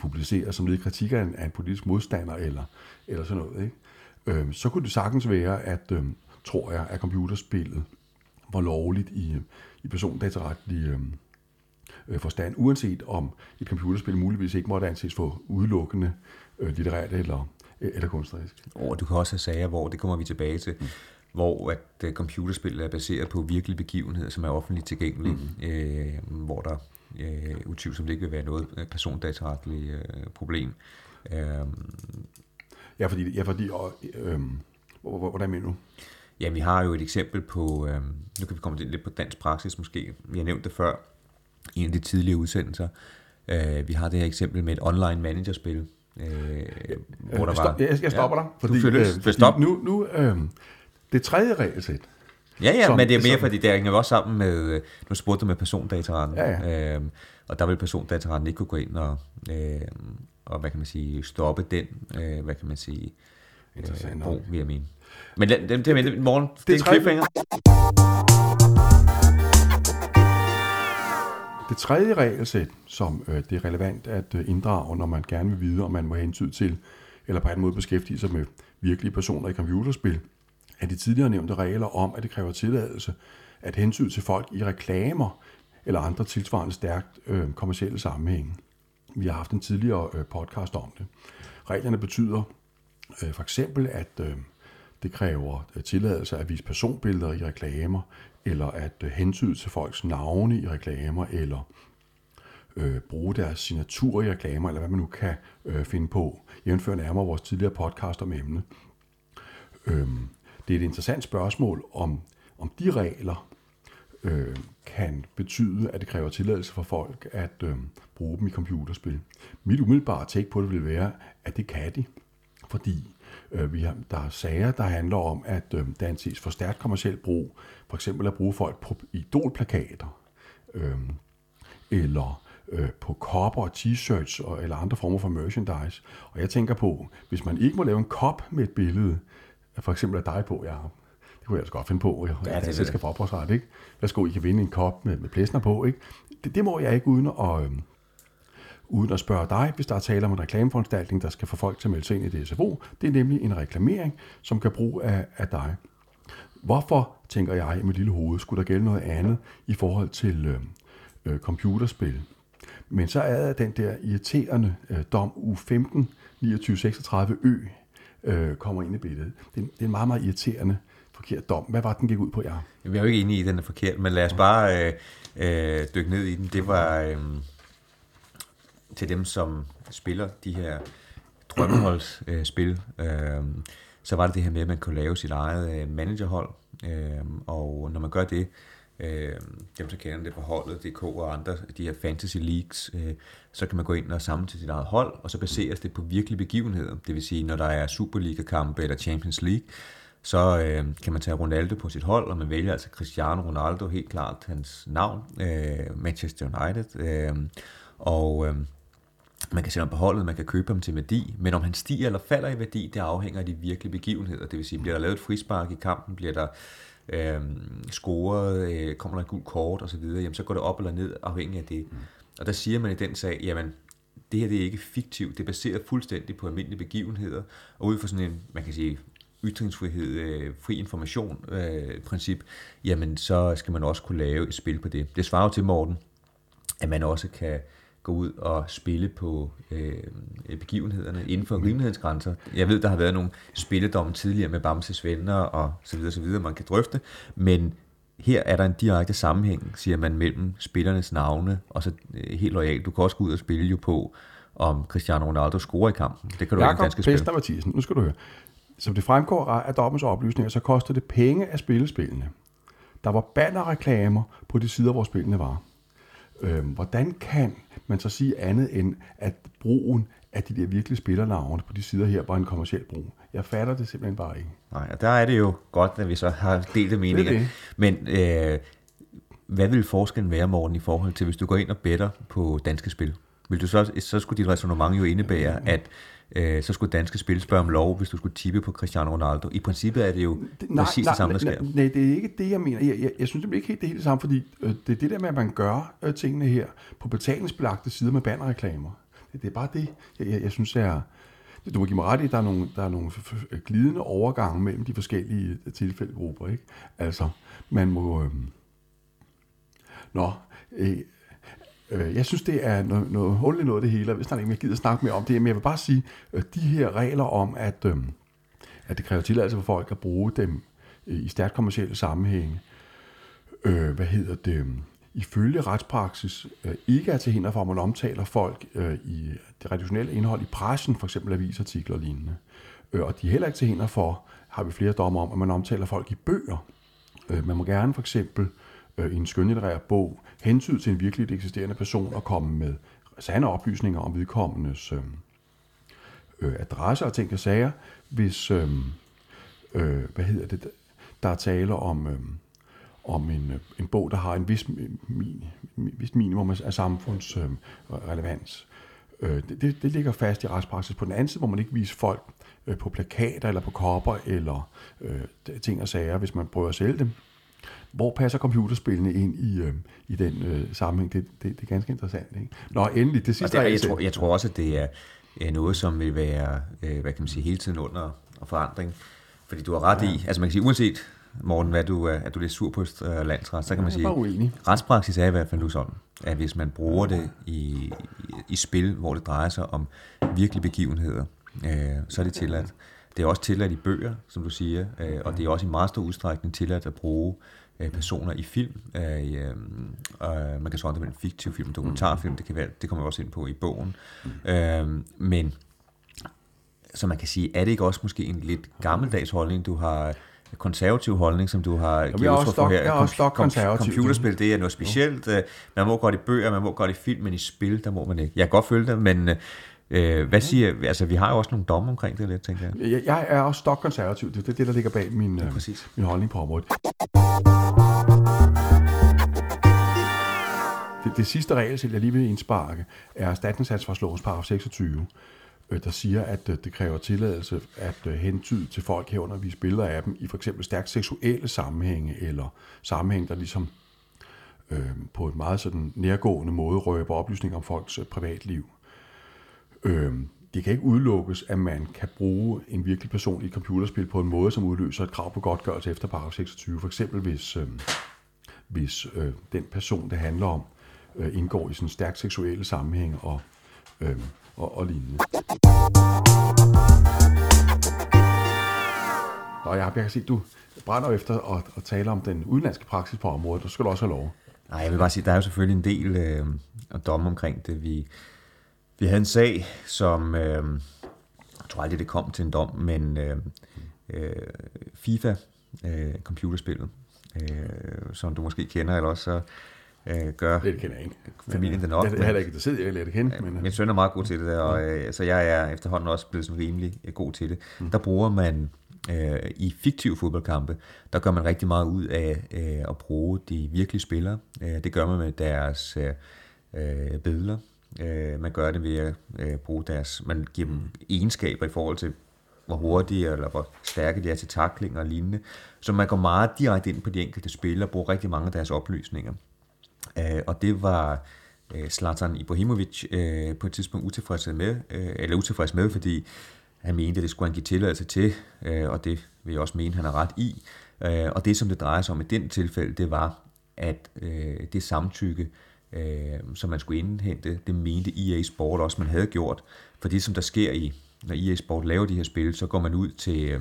publiceres som led i kritik af en, af en politisk modstander, eller, eller sådan noget, ikke? Øh, så kunne det sagtens være, at, øh, tror jeg, at computerspillet var lovligt i, øh, i persondataretlige øh, øh, forstand, uanset om et computerspil muligvis ikke måtte anses for udelukkende øh, litterært eller, eller kunstnerisk. Og du kan også have sager, hvor, det kommer vi tilbage til, mm. hvor at uh, computerspil er baseret på virkelige begivenheder, som er offentligt tilgængelige, mm. øh, hvor der øh, utvivlsomt ikke vil være noget persondataretligt øh, problem. Øh, ja, fordi, ja, fordi øh, hvordan mener du? Ja, vi har jo et eksempel på, øh, nu kan vi komme lidt på dansk praksis måske, vi har nævnt det før i en af de tidligere udsendelser, øh, vi har det her eksempel med et online managerspil, øh, hvor der var... Jeg, jeg stopper ja, dig, fordi, føler, øh, fordi stop. nu, nu øh, det tredje regelsæt, Ja, ja, som, men det er mere, som, fordi det hænger også sammen med, øh, nu spurgte du med persondataretten, ja, ja. Øh, og der vil persondataretten ikke kunne gå ind og, øh, og hvad kan man sige, stoppe den, øh, hvad kan man sige, øh, brug, vil jeg mene. Men det, det, det, det, morgen, det, det er en cliffhanger. Det tredje regelsæt, som øh, det er relevant at øh, inddrage, når man gerne vil vide, om man må hensyn til, eller på en måde beskæftige sig med virkelige personer i computerspil, er de tidligere nævnte regler om, at det kræver tilladelse at hensyn til folk i reklamer eller andre tilsvarende stærkt øh, kommersielle sammenhænge. Vi har haft en tidligere øh, podcast om det. Reglerne betyder øh, for eksempel, at øh, det kræver øh, tilladelse at vise personbilleder i reklamer, eller at øh, hentyde til folks navne i reklamer, eller øh, bruge deres signatur i reklamer, eller hvad man nu kan øh, finde på. Jævnfør nærmere vores tidligere podcast om emnet. Øhm, det er et interessant spørgsmål, om, om de regler øh, kan betyde, at det kræver tilladelse for folk at øh, bruge dem i computerspil. Mit umiddelbare take på det vil være, at det kan de, fordi vi har, der er sager, der handler om, at øh, der anses for stærkt kommersiel brug, for eksempel at bruge folk på idolplakater, øh, eller øh, på kopper og t-shirts eller andre former for merchandise. Og jeg tænker på, hvis man ikke må lave en kop med et billede, for eksempel af dig på, ja, det kunne jeg altså godt finde på, jeg, ja, det, det skal få opholdsret, ikke? Værsgo, I kan vinde en kop med, med plæsner på, ikke? Det, det må jeg ikke uden at, øh, uden at spørge dig, hvis der er tale om en reklameforanstaltning, der skal få folk til at melde sig ind i DSFO. Det er nemlig en reklamering, som kan bruge af, af dig. Hvorfor, tænker jeg i mit lille hoved, skulle der gælde noget andet i forhold til øh, øh, computerspil? Men så er den der irriterende øh, dom U15 2936 Ø øh, kommer ind i billedet. Det er, det er en meget, meget irriterende forkert dom. Hvad var den gik ud på, jer? Jeg er jo ikke enig i, at den er forkert, men lad os bare øh, øh, dykke ned i den. Det var øh, til dem, som spiller de her drømmeholdsspil. Øh, så var det det her med, at man kunne lave sit eget øh, managerhold. Øh, og når man gør det, øh, dem, der kender det fra holdet, DK og andre, de her fantasy leagues, øh, så kan man gå ind og samle til sit eget hold, og så baseres det på virkelige begivenheder. Det vil sige, når der er Superliga-kampe eller Champions League, så øh, kan man tage Ronaldo på sit hold, og man vælger altså Cristiano Ronaldo, helt klart hans navn, øh, Manchester United, øh, og øh, man kan sætte ham på holdet, man kan købe ham til værdi, men om han stiger eller falder i værdi, det afhænger af de virkelige begivenheder. Det vil sige, bliver der lavet et frispark i kampen, bliver der øh, scoret, øh, kommer der et gult kort osv., jamen så går det op eller ned afhængig af det. Mm. Og der siger man i den sag, jamen det her det er ikke fiktivt, det er baseret fuldstændig på almindelige begivenheder, og ud fra sådan en, man kan sige, ytringsfrihed, øh, fri information øh, princip, jamen så skal man også kunne lave et spil på det. Det svarer jo til, Morten, at man også kan gå ud og spille på øh, begivenhederne inden for rimelighedsgrænser. Jeg ved, der har været nogle spilledomme tidligere med Bamses venner og så videre, så videre, man kan drøfte, men her er der en direkte sammenhæng, siger man, mellem spillernes navne, og så øh, helt lojalt, du kan også gå ud og spille jo på, om Cristiano Ronaldo scorer i kampen. Det kan du Jakob ikke Pester Mathisen, nu skal du høre. Som det fremgår af dommens oplysninger, så koster det penge at spille spillene. Der var bannerreklamer på de sider, hvor spillene var. Øh, hvordan kan man så sige andet end, at brugen af de der virkelige spillernavne på de sider her var en kommersiel brug? Jeg fatter det simpelthen bare ikke. Nej, og der er det jo godt, at vi så har delt meninger. Det det. Men øh, hvad vil forskellen være, morgen i forhold til, hvis du går ind og better på danske spil? Vil du så, så skulle dit resonemang jo indebære, at øh, så skulle danske spil spørge om lov, hvis du skulle tippe på Cristiano Ronaldo. I princippet er det jo det, nej, præcis nej, det samme, der sker. Nej, nej, det er ikke det, jeg mener. Jeg, jeg, jeg synes det ikke helt det hele samme, fordi øh, det er det der med, at man gør øh, tingene her på betalingsbelagte sider med bannerreklamer. Det, det er bare det, jeg, jeg, jeg synes er... Du må give mig ret i, at der er nogle, der er nogle glidende overgange mellem de forskellige tilfældegrupper. Ikke? Altså, man må... Øh... Nå, øh, Øh, jeg synes, det er noget, noget hulligt noget det hele, jeg ved snart ikke, jeg gider snakke mere om det, men jeg vil bare sige, at de her regler om, at, øh, at det kræver tilladelse for folk at bruge dem øh, i stærkt kommersielle sammenhænge, øh, hvad hedder det, ifølge retspraksis øh, ikke er til hinder for, at man omtaler folk øh, i det redaktionelle indhold i pressen, for eksempel avisartikler og lignende. Øh, og de er heller ikke til hinder for, har vi flere dommer om, at man omtaler folk i bøger. Øh, man må gerne for eksempel øh, i en skønlitterær bog hensyn til en virkelig eksisterende person og komme med sande oplysninger om vedkommendes øh, øh, adresse og ting og sager, hvis, øh, øh, hvad hedder det, der er tale om, øh, om en, øh, en bog, der har en vis, min, vis minimum af samfundsrelevans. Øhm, øh, det, det, det ligger fast i retspraksis. På den anden side må man ikke vise folk øh, på plakater eller på kopper eller øh, ting og sager, hvis man prøver at sælge dem. Hvor passer computerspillene ind i, øh, i den øh, sammenhæng? Det, det, det er ganske interessant. Ikke? Nå, endelig, det sidste... Og det, jeg, tror, jeg tror også, at det er, er noget, som vil være, øh, hvad kan man sige, hele tiden under forandring. Fordi du har ret ja. i, altså man kan sige, uanset Morten, hvad du, at du er lidt sur på øh, landsret, så kan man sige, retspraksis er i hvert fald nu sådan, at hvis man bruger det i, i, i spil, hvor det drejer sig om virkelige begivenheder, øh, så er det tilladt. Det er også tilladt i bøger, som du siger, øh, og det er også i meget stor udstrækning tilladt at bruge øh, personer i film. Øh, øh, man kan så det en fiktiv film, dokumentarfilm, det, kan være, det kommer vi også ind på i bogen. Øh, men så man kan sige, er det ikke også måske en lidt gammeldags holdning, du har konservativ holdning, som du har givet udtryk for her. Jeg er også stok konservativ. Computerspil, det er noget specielt. Jo. Man må godt i bøger, man må godt i film, men i spil, der må man ikke. Jeg kan godt følge det, men øh, hvad siger, altså vi har jo også nogle domme omkring det lidt, tænker jeg. Jeg, jeg er også stok konservativ, det er det, der ligger bag min, ja, øh, min holdning på området. Det, det sidste regelsæt, jeg lige vil indsparke, er erstatningsansvarslovens paragraf 26, Øh, der siger, at øh, det kræver tilladelse at øh, hentyde til folk herunder vi billeder af dem i for eksempel stærkt seksuelle sammenhænge, eller sammenhæng, der ligesom øh, på et meget sådan nærgående måde røber oplysninger om folks privatliv. Øh, det kan ikke udelukkes, at man kan bruge en virkelig person i et computerspil på en måde, som udløser et krav på godtgørelse efter paragraf 26. For eksempel hvis, øh, hvis øh, den person, det handler om, øh, indgår i sådan stærkt seksuelle sammenhæng og øh, og, og lignende. Nå, jeg, kan se, du brænder efter at, at tale om den udenlandske praksis på området. Du skal du også have lov. Nej, jeg vil bare sige, der er jo selvfølgelig en del øh, domme omkring det. Vi, vi havde en sag, som... Øh, jeg tror aldrig, det kom til en dom, men øh, øh, FIFA, øh, computerspillet, øh, som du måske kender, eller også så øh, gør det kender jeg ikke. familien det nok. Det er heller ikke interesseret, jeg lærer det kende. Men, min søn er meget god til det der, og øh, så jeg er efterhånden også blevet sådan rimelig øh, god til det. Mm. Der bruger man øh, i fiktive fodboldkampe, der gør man rigtig meget ud af øh, at bruge de virkelige spillere. Øh, det gør man med deres øh, øh billeder. Øh, man gør det ved at øh, bruge deres, man giver dem egenskaber i forhold til hvor hurtige eller hvor stærke de er til takling og lignende. Så man går meget direkte ind på de enkelte spillere og bruger rigtig mange af deres oplysninger. Øh, og det var øh, Zlatan Ibrahimovic øh, på et tidspunkt utilfreds med, øh, eller utilfreds med, fordi han mente, at det skulle han give tilladelse til, øh, og det vil jeg også mene, han har ret i. Øh, og det, som det drejer sig om i den tilfælde, det var, at øh, det samtykke, øh, som man skulle indhente, det mente EA Sport også, man havde gjort. For det, som der sker i, når EA Sport laver de her spil, så går man ud til øh,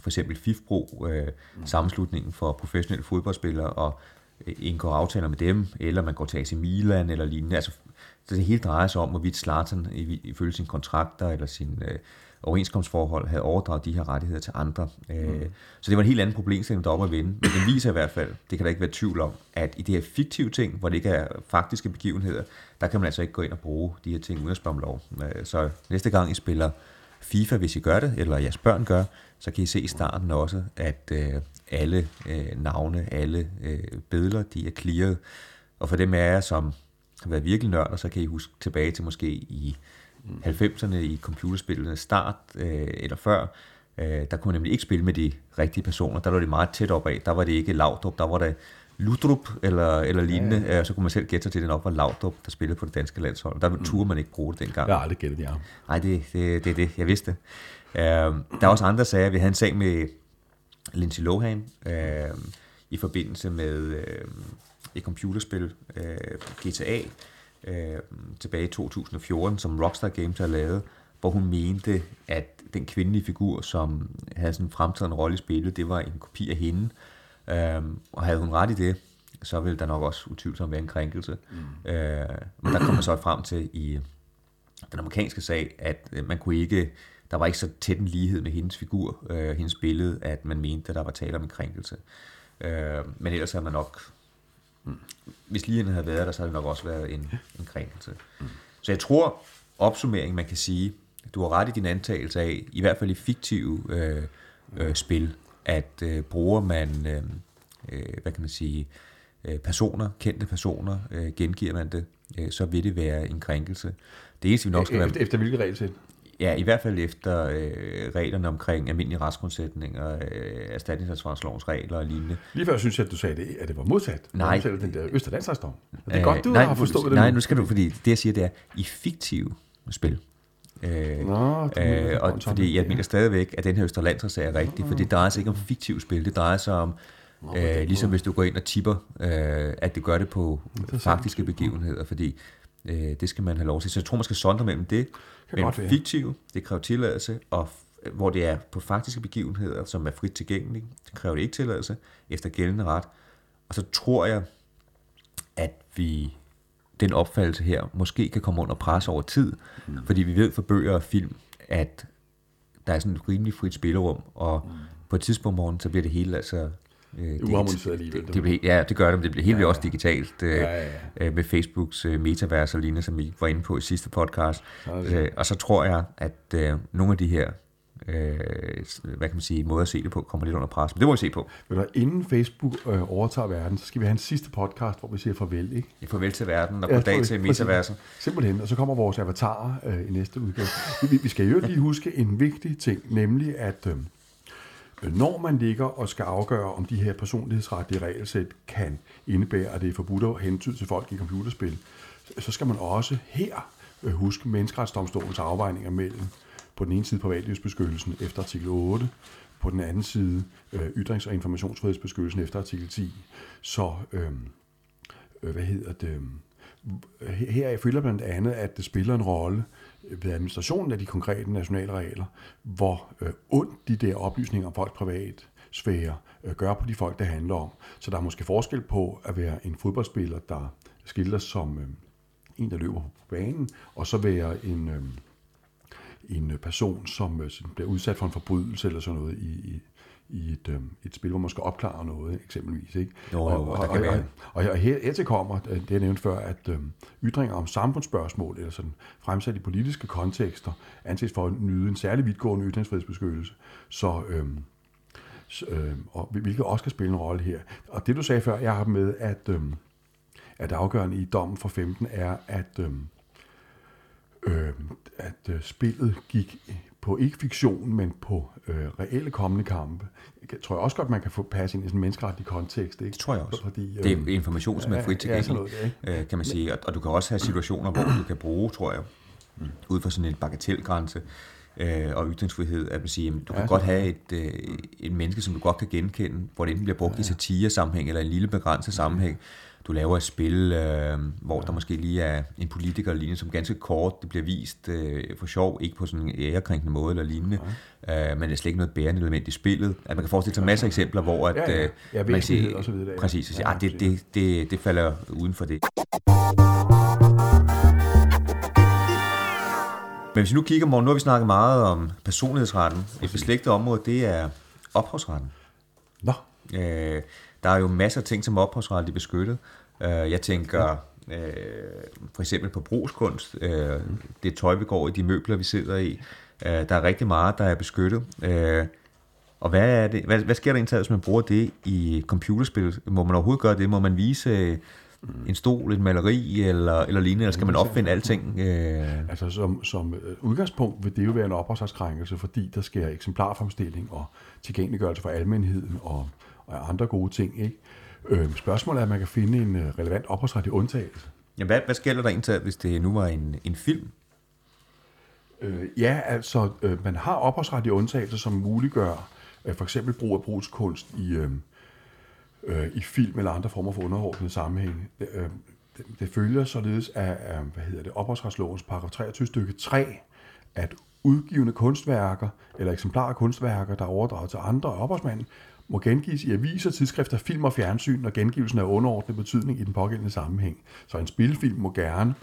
for eksempel FIFPro, øh, sammenslutningen for professionelle fodboldspillere, og indgår aftaler med dem, eller man går til AC Milan eller lignende. Altså, så det hele drejer sig om, hvorvidt Zlatan ifølge sine kontrakter eller sin øh, overenskomstforhold havde overdraget de her rettigheder til andre. Øh, mm. Så det var en helt anden problemstilling, der op at vende. Men det viser i hvert fald, det kan der ikke være tvivl om, at i de her fiktive ting, hvor det ikke er faktiske begivenheder, der kan man altså ikke gå ind og bruge de her ting uden at spørge om lov. Øh, så næste gang I spiller FIFA, hvis I gør det, eller jeres børn gør, så kan I se i starten også, at øh, alle øh, navne, alle øh, billeder, de er clearet. Og for dem af jer, som har været virkelig nørder, så kan I huske tilbage til måske i 90'erne i computerspillene start øh, eller før, øh, der kunne man nemlig ikke spille med de rigtige personer. Der var det meget tæt op af. Der var det ikke Laudrup, der var det Ludrup eller, eller lignende. Ja, ja. Så kunne man selv gætte sig til, at det nok var Laudrup, der spillede på det danske landshold. Der mm. turde man ikke bruge det dengang. Jeg har aldrig gættet det, ja. Nej, det, det, det er det. Jeg vidste det. Uh, der er også andre sager. Vi havde en sag med Lindsay Lohan uh, i forbindelse med uh, et computerspil, uh, GTA, øh, tilbage i 2014, som Rockstar Games har lavet, hvor hun mente, at den kvindelige figur, som havde sådan en fremtrædende rolle i spillet, det var en kopi af hende. Øh, og havde hun ret i det, så ville der nok også utvivlsomt være en krænkelse. Mm. Øh, men der kommer så frem til i den amerikanske sag, at øh, man kunne ikke, der var ikke så tæt en lighed med hendes figur, øh, hendes billede, at man mente, at der var tale om en krænkelse. Øh, men ellers havde man nok, mm. hvis ligheden havde været der, så havde det nok også været en, en krænkelse. Mm. Så jeg tror, opsummering, man kan sige, du har ret i din antagelse af, i hvert fald i fiktive øh, øh, spil, at øh, bruger man, øh, øh, hvad kan man sige, øh, personer, kendte personer, øh, gengiver man det, øh, så vil det være en krænkelse. Det eneste, vi nok skal være... Efter, efter hvilke regelsæt? Ja, i hvert fald efter øh, reglerne omkring almindelige retsgrundsætninger, øh, erstatningsansvarslovens regler og lignende. Lige før synes jeg, at du sagde, det, at det var modsat. Nej. Du den der Østerlandsretsdom. Det er øh, godt, du nej, har forstået det. Nej, nu skal du, fordi det jeg siger, det er, i fiktive spil, Øh, Nå, øh, og fordi jeg mener stadigvæk, at den her Østerlandsretssag er rigtig, for det drejer sig ikke om fiktivt spil, det drejer sig om, Nå, øh, ligesom hvis du går ind og tipper, øh, at det gør det på det faktiske begivenheder, fordi øh, det skal man have lov til. Så jeg tror, man skal sondre mellem det, men fiktiv, det kræver tilladelse, og hvor det er på faktiske begivenheder, som er frit tilgængelige, det kræver det ikke tilladelse efter gældende ret. Og så tror jeg, at vi den opfattelse her måske kan komme under pres over tid, mm. fordi vi ved fra bøger og film, at der er sådan et rimelig frit spillerum, og mm. på et tidspunkt morgen, så bliver det hele altså Øh, Uharmoniseret alligevel. Det, det, ja, det gør det, men det bliver helt ja, ja. også digitalt øh, ja, ja, ja. Øh, med Facebooks øh, metavers og lignende, som vi var inde på i sidste podcast. Øh, og så tror jeg, at øh, nogle af de her øh, hvad kan man sige, måder at se det på, kommer lidt under pres. Men det må vi se på. Ved du, inden Facebook øh, overtager verden, så skal vi have en sidste podcast, hvor vi siger farvel, ikke? Ja, farvel til verden, og ja, goddag til metaversen. Simpelthen, og så kommer vores avatarer øh, i næste udgave. Vi, vi skal jo lige huske en vigtig ting, nemlig at øh, når man ligger og skal afgøre, om de her personlighedsretlige regelsæt kan indebære, at det er forbudt at hentyde til folk i computerspil, så skal man også her øh, huske menneskeretsdomstolens afvejninger mellem på den ene side privatlivsbeskyttelsen efter artikel 8, på den anden side øh, ytrings- og informationsfrihedsbeskyttelsen efter artikel 10. Så øhm, øh, hvad hedder det? Her følger blandt andet, at det spiller en rolle ved administrationen af de konkrete nationale regler, hvor øh, ondt de der oplysninger om folks privat sfære øh, gør på de folk, det handler om. Så der er måske forskel på at være en fodboldspiller, der skildres som øh, en, der løber på banen, og så være en, øh, en person, som øh, bliver udsat for en forbrydelse eller sådan noget i, i, i et, øh, et spil, hvor man skal opklare noget, eksempelvis. Ikke? Jo, jo, og, og, og, og, og her, hertil kommer, øh, det jeg nævnte før, at øh, ytringer om samfundsspørgsmål, eller sådan fremsat i politiske kontekster, anses for at nyde en særlig vidtgående ytringsfrihedsbeskyttelse. Så, øh, øh, og hvilket også kan spille en rolle her. Og det du sagde før, jeg har med, at, øh, at afgørende i dommen for 15 er, at øh, at øh, spillet gik på ikke fiktion, men på øh, reelle kommende kampe. Jeg tror jeg også godt, man kan få passe ind i sådan en menneskerettig kontekst. Ikke? Det tror jeg også. Fordi, øh, det er information, som er frit tilgængelig, ja, øh, kan man sige. Og, og du kan også have situationer, hvor du kan bruge, tror jeg, mm. ud fra sådan en bagatelgrænse, øh, og ytringsfrihed, at man siger, at du kan ja, godt have et, øh, et menneske, som du godt kan genkende, hvor det enten bliver brugt ja, ja. i satire-sammenhæng, eller en lille begrænset sammenhæng, du laver et spil, øh, hvor ja. der måske lige er en politiker eller lignende, som ganske kort det bliver vist øh, for sjov, ikke på sådan en ærekrænkende måde eller lignende, ja. øh, men det er slet ikke noget bærende element i spillet. At man kan forestille sig masser af eksempler, hvor at, ja, ja. Øh, ja, man kan og så videre, ja. præcis, at sige, ja, ah, det, det, det, det falder uden for det. Men hvis vi nu kigger, morgen, nu har vi snakket meget om personlighedsretten. Et beslægtet område, det er ophavsretten. Nå. Øh, der er jo masser af ting, som ophavsret er beskyttet. Øh, jeg tænker øh, for eksempel på brugskunst, øh, det tøj, vi går i, de møbler, vi sidder i. Øh, der er rigtig meget, der er beskyttet. Øh, og hvad, er det, hvad, hvad sker der egentlig, hvis man bruger det i computerspil? Må man overhovedet gøre det? Må man vise en stol, et maleri eller, eller lignende, eller skal man opfinde alting? Øh? Altså som, som udgangspunkt vil det jo være en ophavsretskrænkelse, fordi der sker eksemplarfremstilling og tilgængeliggørelse for almenheden og og andre gode ting. Ikke? Øh, spørgsmålet er, at man kan finde en øh, relevant opholdsrettig undtagelse. Ja, hvad, hvad sker der egentlig, hvis det nu var en, en film? Øh, ja, altså, øh, man har opholdsrettige undtagelser, som muliggør øh, for eksempel brug af brugskunst i, øh, øh, i film eller andre former for underordnede sammenhæng. Øh, det, det følger således af, af hvad hedder det, ophavsretslovens paragraf 23 stykke 3, at udgivende kunstværker eller eksemplarer af kunstværker, der er overdraget til andre af ophavsmanden, må gengives i aviser, tidsskrifter, film og fjernsyn, når gengivelsen er underordnet betydning i den pågældende sammenhæng. Så en spilfilm må gerne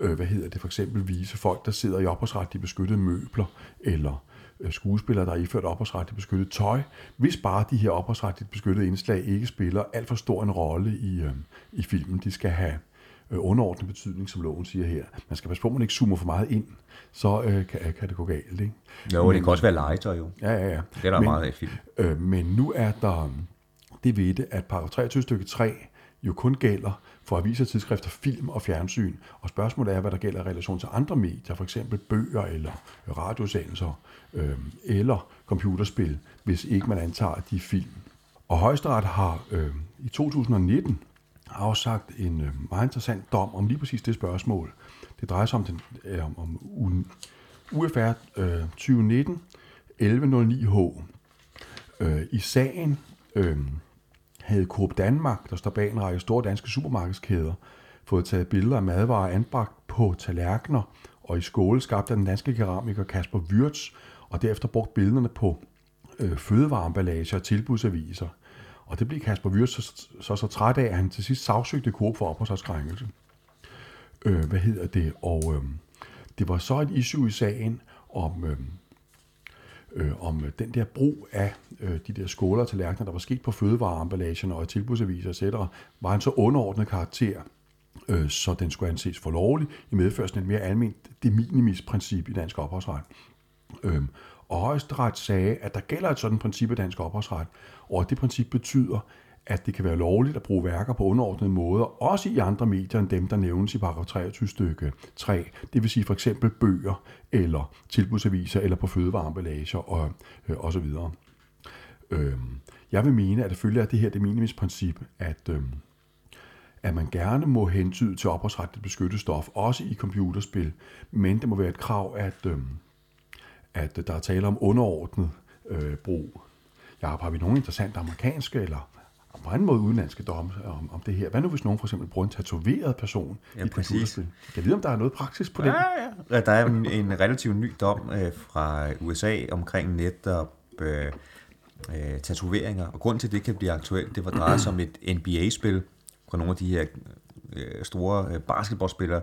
øh, hvad hedder det, for eksempel vise folk, der sidder i ophavsretligt beskyttede møbler, eller øh, skuespillere, der er iført ophavsretligt beskyttet tøj, hvis bare de her ophavsretligt beskyttede indslag ikke spiller alt for stor en rolle i, øh, i filmen. De skal have underordnet betydning, som loven siger her. Man skal passe på, at man ikke zoomer for meget ind, så øh, kan, kan det gå galt. Ikke? Jo, men, det kan også være legetøj jo. Ja, ja, ja. Det er der men, meget af film. Øh, men nu er der det ved det, at paragraf 23 stykke 3 jo kun gælder for aviser, tidsskrifter, film og fjernsyn. Og spørgsmålet er, hvad der gælder i relation til andre medier, for eksempel bøger eller radiosendelser øh, eller computerspil, hvis ikke man antager de film. Og Højesteret har øh, i 2019 afsagt en øh, meget interessant dom om lige præcis det spørgsmål. Det drejer sig om, den, øh, om, om UFR øh, 2019 1109H. Øh, I sagen øh, havde Coop Danmark, der står bag en række store danske supermarkedskæder, fået taget billeder af madvarer anbragt på tallerkener og i skåle skabt af den danske keramiker Kasper Wirtz, og derefter brugt billederne på øh, fødevareemballager og tilbudsaviser. Og det blev Kasper Wirtz så, så, så træt af, at han til sidst sagsøgte Coop for ophavsretskrænkelse. Øh, hvad hedder det? Og øh, det var så et issue i sagen om, øh, øh, om den der brug af øh, de der skåler og tallerkener, der var sket på fødevareemballagen og tilbudsaviser etc., var en så underordnet karakter, øh, så den skulle anses for lovlig i medførelsen af et mere almindeligt de minimis princip i dansk ophavsret. Øh, og højesteret sagde, at der gælder et sådan princip i dansk ophavsret, og at det princip betyder, at det kan være lovligt at bruge værker på underordnede måder, også i andre medier end dem, der nævnes i paragraf 23 stykke 3. Det vil sige for eksempel bøger, eller tilbudsaviser, eller på fødevareemballager og, øh, og så videre. Øh, jeg vil mene, at det følger af det her det minimisprincip, at, øh, at man gerne må hentyde til ophavsretligt beskyttet stof, også i computerspil, men det må være et krav, at, øh, at der er tale om underordnet øh, brug. Ja, har vi nogle interessante amerikanske eller på anden måde udenlandske domme om, om det her. Hvad nu, hvis nogen for eksempel bruger en tatoveret person Ja, i computerspil? Jeg vide, om der er noget praksis på det? Ja, ja. Der er en, en relativt ny dom øh, fra USA omkring netop øh, øh, tatoveringer. Og grunden til, at det kan blive aktuelt, det var drejet sig om et NBA-spil fra nogle af de her øh, store øh, basketballspillere.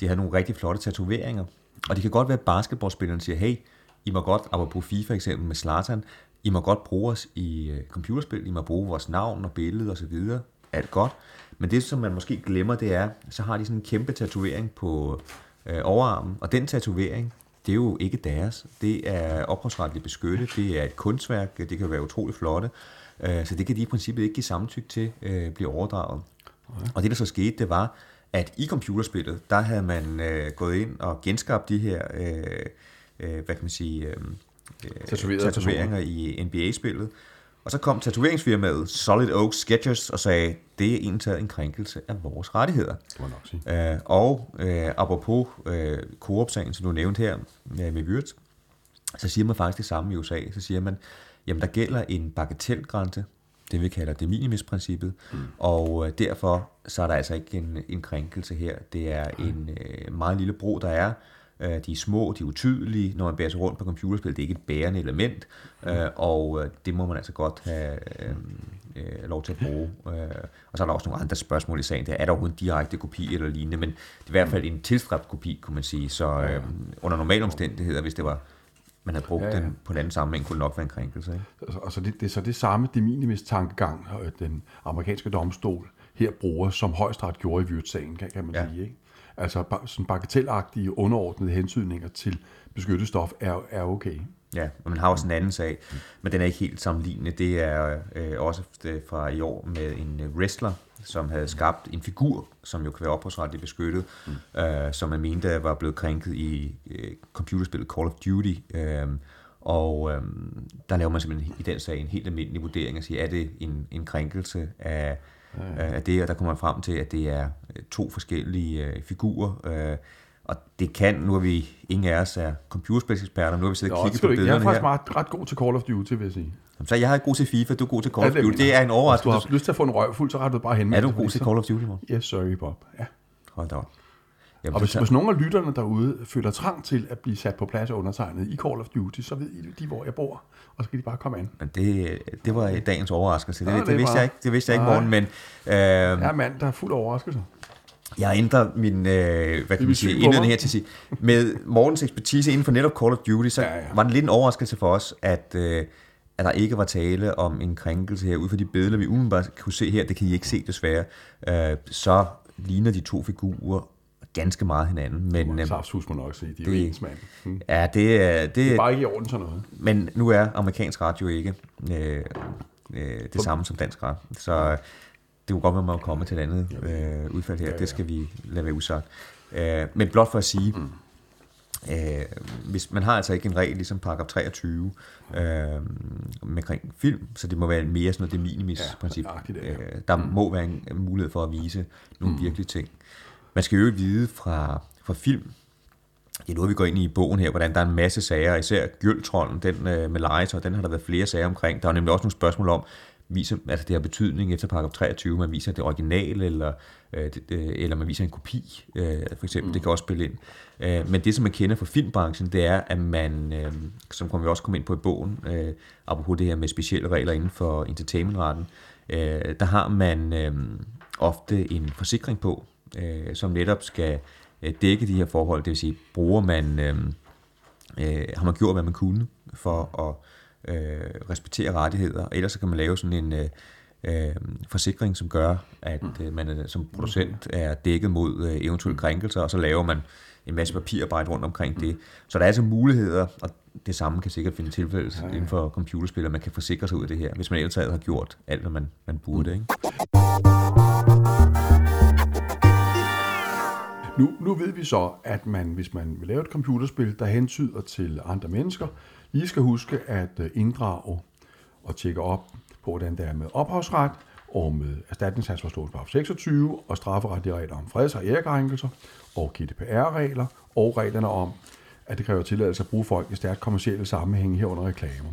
De har nogle rigtig flotte tatoveringer. Og det kan godt være, at basketballspilleren siger, hey, I må godt, apropos FIFA eksempel med Zlatan, I må godt bruge os i øh, computerspil, I må bruge vores navn og billede og så videre. Alt godt. Men det, som man måske glemmer, det er, så har de sådan en kæmpe tatovering på øh, overarmen, og den tatovering, det er jo ikke deres. Det er ophavsretligt beskyttet, det er et kunstværk, det kan være utroligt flotte, øh, så det kan de i princippet ikke give samtykke til øh, blive overdraget. Og det, der så skete, det var, at i computerspillet, der havde man øh, gået ind og genskabt de her, øh, øh, hvad kan man sige, øh, øh, Tatoverede tatoveringer i NBA-spillet. Og så kom tatoveringsfirmaet Solid Oak Sketchers og sagde, det er egentlig en krænkelse af vores rettigheder. Det må nok sige. Øh, og øh, apropos øh, Coop-sagen, som du nævnte her øh, med Wirtz, så siger man faktisk det samme i USA. Så siger man, jamen der gælder en bagatelgrænse, det vi kalder det minimisprincippet, mm. og øh, derfor så er der altså ikke en, en krænkelse her. Det er en øh, meget lille bro, der er. Øh, de er små, de er utydelige, når man bærer sig rundt på computerspil. Det er ikke et bærende element, øh, og øh, det må man altså godt have øh, lov til at bruge. Øh, og så er der også nogle andre spørgsmål i sagen. Der er der overhovedet en direkte kopi eller lignende, men det er i hvert fald en tilstræbt kopi, kunne man sige. Så øh, under normale omstændigheder, hvis det var man havde brugt Ja, ja, den på en anden sammenhæng, kunne det nok være en krænkelse. Ikke? Altså, altså det, det så det samme de minimis tankegang, den amerikanske domstol her bruger, som højesteret gjorde i Wirtz-sagen, kan, kan man. Ja. sige. Ikke? Altså sådan bagatelagtige, underordnede hentydninger til beskyttet stof er, er okay. Ja, og man har også en anden sag, men den er ikke helt sammenlignende. Det er øh, også øh, fra i år med en øh, wrestler, som havde skabt en figur, som jo kan være ophavsretligt beskyttet, mm. øh, som man mente var blevet krænket i øh, computerspillet Call of Duty. Øh, og øh, der laver man simpelthen i den sag en helt almindelig vurdering og siger, er det en, en krænkelse af, ja. af det, og der kommer man frem til, at det er øh, to forskellige øh, figurer, øh, og det kan, nu er vi, ingen af os er computerspilseksperter, nu har vi siddet og kigget på du ikke. Jeg er billederne faktisk her. meget, ret god til Call of Duty, vil jeg sige. Så jeg er god til FIFA, du er god til Call of Duty. Det er en Hvis du overraskelse. har lyst til at få en røvfuld, så retter du bare hen Er du god til Call of Duty, Morten? Yes, sorry, Bob. Ja. Hold da op. Jamen, Og så hvis, tager- hvis nogle af lytterne derude føler trang til at blive sat på plads og undertegnet i Call of Duty, så ved I de, hvor jeg bor, og så kan de bare komme an. Men det, det var dagens overraskelse. Det, det, det vidste var- jeg ikke, det vidste jeg ikke, Nej. morgen, men øh, Jeg er en mand, der er fuld af overraskelse. jeg ændrer min øh, hvad kan man sige, indledning her til at sige. Med Mortens ekspertise inden for netop Call of Duty, så Ja, ja. var det lidt en overraskelse for os, at, øh, at der ikke var tale om en krænkelse her. Ud fra de billeder, vi umiddelbart kunne se her, det kan I ikke se desværre, øh, så ligner de to figurer ganske meget hinanden. Men øh, Saftshus må nok se, de er jo det- ens mand. Hmm. ja, det, er- det, Det er bare ikke i orden sådan noget. Men nu er amerikansk radio ikke øh, øh, det samme som dansk radio, så det kunne godt være, at man må komme til et andet øh, udfald her. Ja, ja. Det skal vi lade være usagt. Øh, men blot for at sige, mm. øh, hvis man har altså ikke en regel ligesom paragraf 23 øh, med kring film, så det må være mere sådan noget det minimis Ja, princip. ja. Øh, der mm. må være en mulighed for at vise nogle mm. virkelige ting. Man skal jo vide fra, fra film, det er noget, vi går ind i i bogen her, hvordan der er en masse sager, især Gjøltrollen, den øh, med legetøj, den har der været flere sager omkring. Der er nemlig også nogle spørgsmål om, viser, altså det har betydning efter paragraf 23, man viser det originale, eller, øh, det, øh, eller man viser en kopi, øh, for eksempel. Mm. Det kan også spille ind. Øh, men det, som man kender fra filmbranchen, det er, at man, øh, som kommer vi også komme ind på i bogen, øh, apropos det her med specielle regler inden for entertainmentretten, øh, der har man øh, ofte en forsikring på, øh, som netop skal øh, dække de her forhold. Det vil sige, bruger man, øh, øh, har man gjort, hvad man kunne for at øh, respektere rettigheder. Ellers så kan man lave sådan en øh, øh, forsikring, som gør, at øh, man øh, som producent er dækket mod øh, eventuelle krænkelser, og så laver man en masse papirarbejde rundt omkring det. Så der er altså muligheder, og det samme kan sikkert finde tilfælde ja, ja. inden for computerspil, at man kan forsikre sig ud af det her, hvis man ellers har gjort alt, hvad man, man burde. Ikke? Nu, nu ved vi så, at man, hvis man vil lave et computerspil, der hensyder til andre mennesker, lige skal huske at øh, inddrage og tjekke op på, hvordan det er med ophavsret og med erstatningsansvarslovens paragraf 26 og strafferetlige regler om freds- og ærekrænkelser og GDPR-regler og reglerne om, at det kræver tilladelse at bruge folk i stærkt kommersielle sammenhænge herunder reklamer.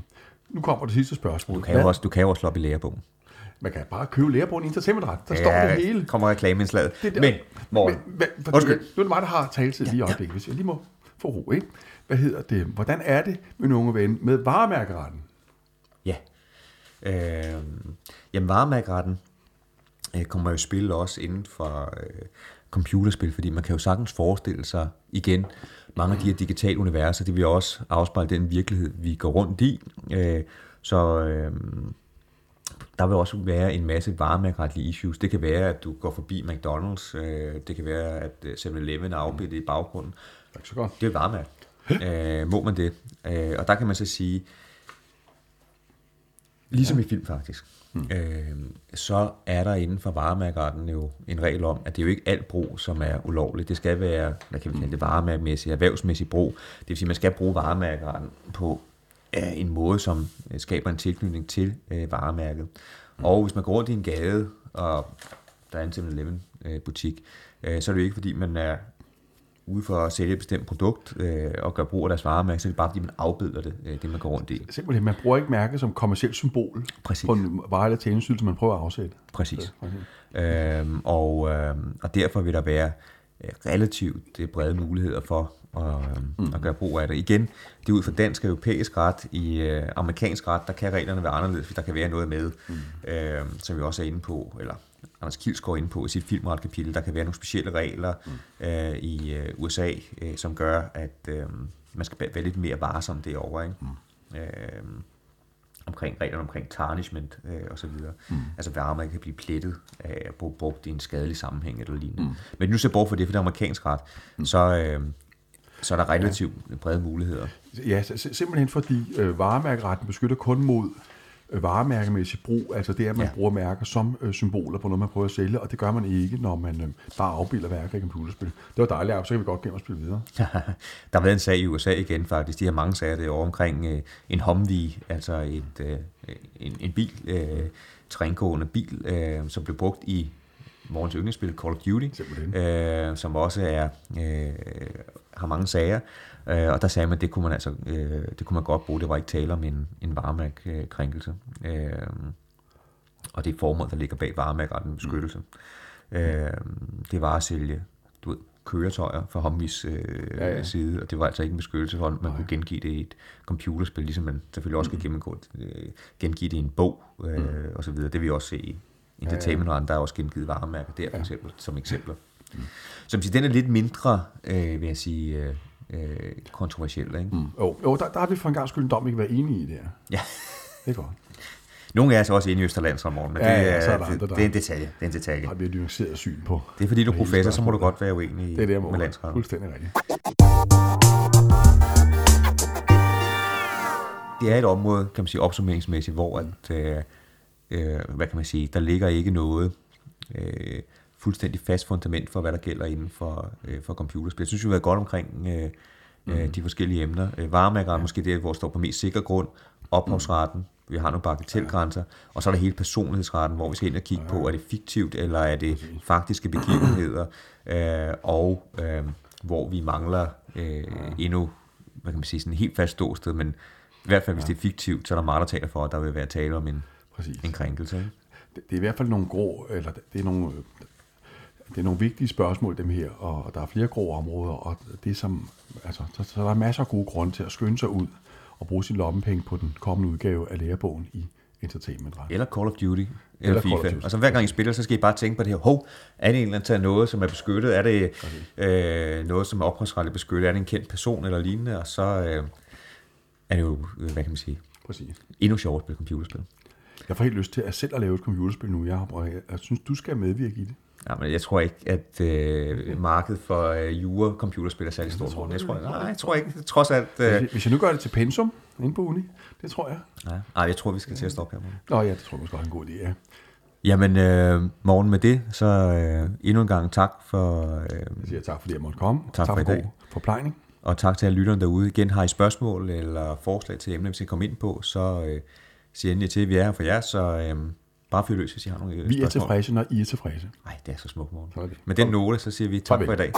Nu kommer det sidste spørgsmål. Du kan jo også, du kan jo også slå op i lærebogen. Man kan bare købe lærebogen i entertainmentret. Der står det hele. kommer reklameindslaget. Det der- Men, Morten, Men, hvad, hvad, Undskyld. Nu er det mig, der har taletid lige i øjeblikket, hvis jeg lige må få ro, ikke? Hvad hedder det? Hvordan er det, min unge ven, med varemærkeretten? Ja. Øh, jamen, varemærkeretten øh, kommer jo i spil også inden for øh, computerspil, fordi man kan jo sagtens forestille sig igen, mange af de her digitale universer, det vil også afspejle den virkelighed, vi går rundt i. Øh, så øh, der vil også være en masse varemærkeretlige issues. Det kan være, at du går forbi McDonald's. Øh, det kan være, at øh, 7-Eleven er afbildet i baggrunden. Tak så godt. Det er varemærke. øh, må man det? Øh, og der kan man så sige, ligesom ja. i film faktisk, hmm. øh, så er der inden for varemærkeretten jo en regel om, at det er jo ikke alt brug, som er ulovligt. Det skal være, hvad kan vi kalde det, varemærkemæssigt, erhvervsmæssigt brug. Det vil sige, at man skal bruge varemærkeretten på øh, en måde, som øh, skaber en tilknytning til øh, varemærket. Hmm. Og hvis man går rundt i en gade, og der er en 7-Eleven øh, butik, øh, så er det jo ikke, fordi man er ude for at sælge et bestemt produkt øh, og gøre brug af deres varemærke, så er det bare, fordi man afbilder det, øh, det man går rundt i. Simpelthen, man bruger ikke mærket som kommersielt symbol Præcis. på en vare eller tjenestydelse, man prøver at afsætte. Præcis. Okay. Øhm, og, øhm, og derfor vil der være øh, relativt øh, brede muligheder for øhm, mm. at gøre brug af det. Igen, det er ud fra dansk og europæisk ret. I øh, amerikansk ret, der kan reglerne være anderledes, hvis der kan være noget med, mm. øhm, som vi også er inde på, eller Anders Kilsgaard er inde på i sit filmretkapitel, der kan være nogle specielle regler mm. øh, i øh, USA, øh, som gør, at øh, man skal være lidt mere varsom derovre. Ikke? Mm. Øh, omkring reglerne omkring tarnishment øh, og så videre. Mm. Altså varme kan blive plettet af at bruge brugt i en skadelig sammenhæng eller lignende. Mm. Men nu ser bort for det, for det er amerikansk ret, mm. så, øh, så er der relativt ja. brede muligheder. Ja, sim- simpelthen fordi øh, varemærkeretten beskytter kun mod øh, varemærkemæssig brug, altså det er, at man Ja. bruger mærker som øh, symboler på noget, man prøver at sælge, og det gør man ikke, når man øh, bare afbilder værker i computerspil. Det var dejligt, så kan vi godt gennem og spille videre. der har været en sag i USA igen faktisk. De har mange sager derovre omkring øh, en Humvee, altså et, øh, en, en bil, øh, trængående bil, øh, som blev brugt i morgens yndlingsspil, Call of Duty, Simpelthen. øh, som også er øh, har mange sager. Øh, og der sagde man, at det kunne man altså, øh, det kunne man godt bruge. Det var ikke tale om en, en varemærkekrænkelse. Øh, og det formål, der ligger bag varemærkeretten beskyttelse. Mm. Øh, det var at sælge du ved, køretøjer fra Humvees øh, Ja, ja, side, og det var altså ikke en beskyttelse for, at man kunne gengive det i et computerspil, ligesom man selvfølgelig også kan gengive, øh, gengive det i en bog, øh, mm. og så videre. Det vil vi også se i Entertainment ja, ja. der er også gengivet varemærker der, for eksempel, som eksempler. Mm. Så man siger, den er lidt mindre, øh, vil jeg sige, øh, øh, kontroversiel. Ikke? Mm. Jo, jo der, der har vi for en gang skyld en dom, vi kan være enige i der. Ja. Det er godt. Nogle af os er også inde i Østerlandsområdet, men Ja, det, ja, er, så er det, der- det er en detalje. Det er en detalje. Har vi et nuanceret syn på. Det er fordi, du er professor, så må du godt være uenig i, Det er det, med landsretten. Fuldstændig rigtigt. det er et område, kan man sige, opsummeringsmæssigt, hvor at, øh, øh, hvad kan man sige, der ligger ikke noget øh, fuldstændig fast fundament for, hvad der gælder inden for, øh, for computerspil. Jeg synes, vi har været godt omkring øh, øh, de forskellige emner. Øh, varemærker er måske det, hvor står på mest sikker grund. Ophavsretten, vi har nogle bagatelgrænser, og så er der hele personlighedsretten, hvor vi skal ind og kigge på, er det fiktivt, eller er det faktiske begivenheder, øh, og øh, hvor vi mangler øh, endnu, hvad kan man sige, sådan en helt fast ståsted, men i hvert fald, hvis det er fiktivt, så er der meget, der taler for, at der vil være tale om en, Præcis. en krænkelse. Ikke? Det, det er i hvert fald nogle grå, eller det er nogle, det er nogle vigtige spørgsmål, dem her, og, der er flere grå områder, og det som, altså, så, så der er masser af gode grunde til at skynde sig ud og bruge sin lommepenge på den kommende udgave af lærebogen i entertainment. Eller Call of Duty, eller, Eller eller Call of FIFA. Duty. Og så hver gang I spiller, så skal I bare tænke på det her. Hov, er det en eller anden noget, som er beskyttet? Er det øh, noget, som er ophavsretligt beskyttet? Er det en kendt person eller lignende? Og så øh, er det jo, øh, hvad kan man sige, Præcis. endnu sjovere at spille computerspil. Jeg får helt lyst til at selv at lave et computerspil nu. Jeg, har, og jeg, jeg synes, du skal medvirke i det. Ja, men jeg tror ikke, at øh, markedet for øh, jure computerspil er særlig stort. Jeg du tror, nej, jeg tror ikke. Trods alt... Hvis, Øh, jeg- hvis jeg nu gør det til pensum inde på uni, det tror jeg. nej, nej, jeg tror, vi skal til at stoppe her. Nå ja, det tror jeg måske også er en god idé, ja. Jamen, øh, morgen med det, så øh, endnu en gang tak for... Øh, Jeg siger tak, fordi jeg måtte komme. Tak for i god dag. forplejning. Og tak til alle lytterne derude. Igen har I spørgsmål eller forslag til emner, vi skal komme ind på, så øh, siger endelig til, at vi er her for jer, så øh, bare fyr løs, hvis I har nogle Vi er tilfredse, når I er tilfredse. Nej, det er så smukt, morgen. Det. Med den note, så siger vi tak for i dag.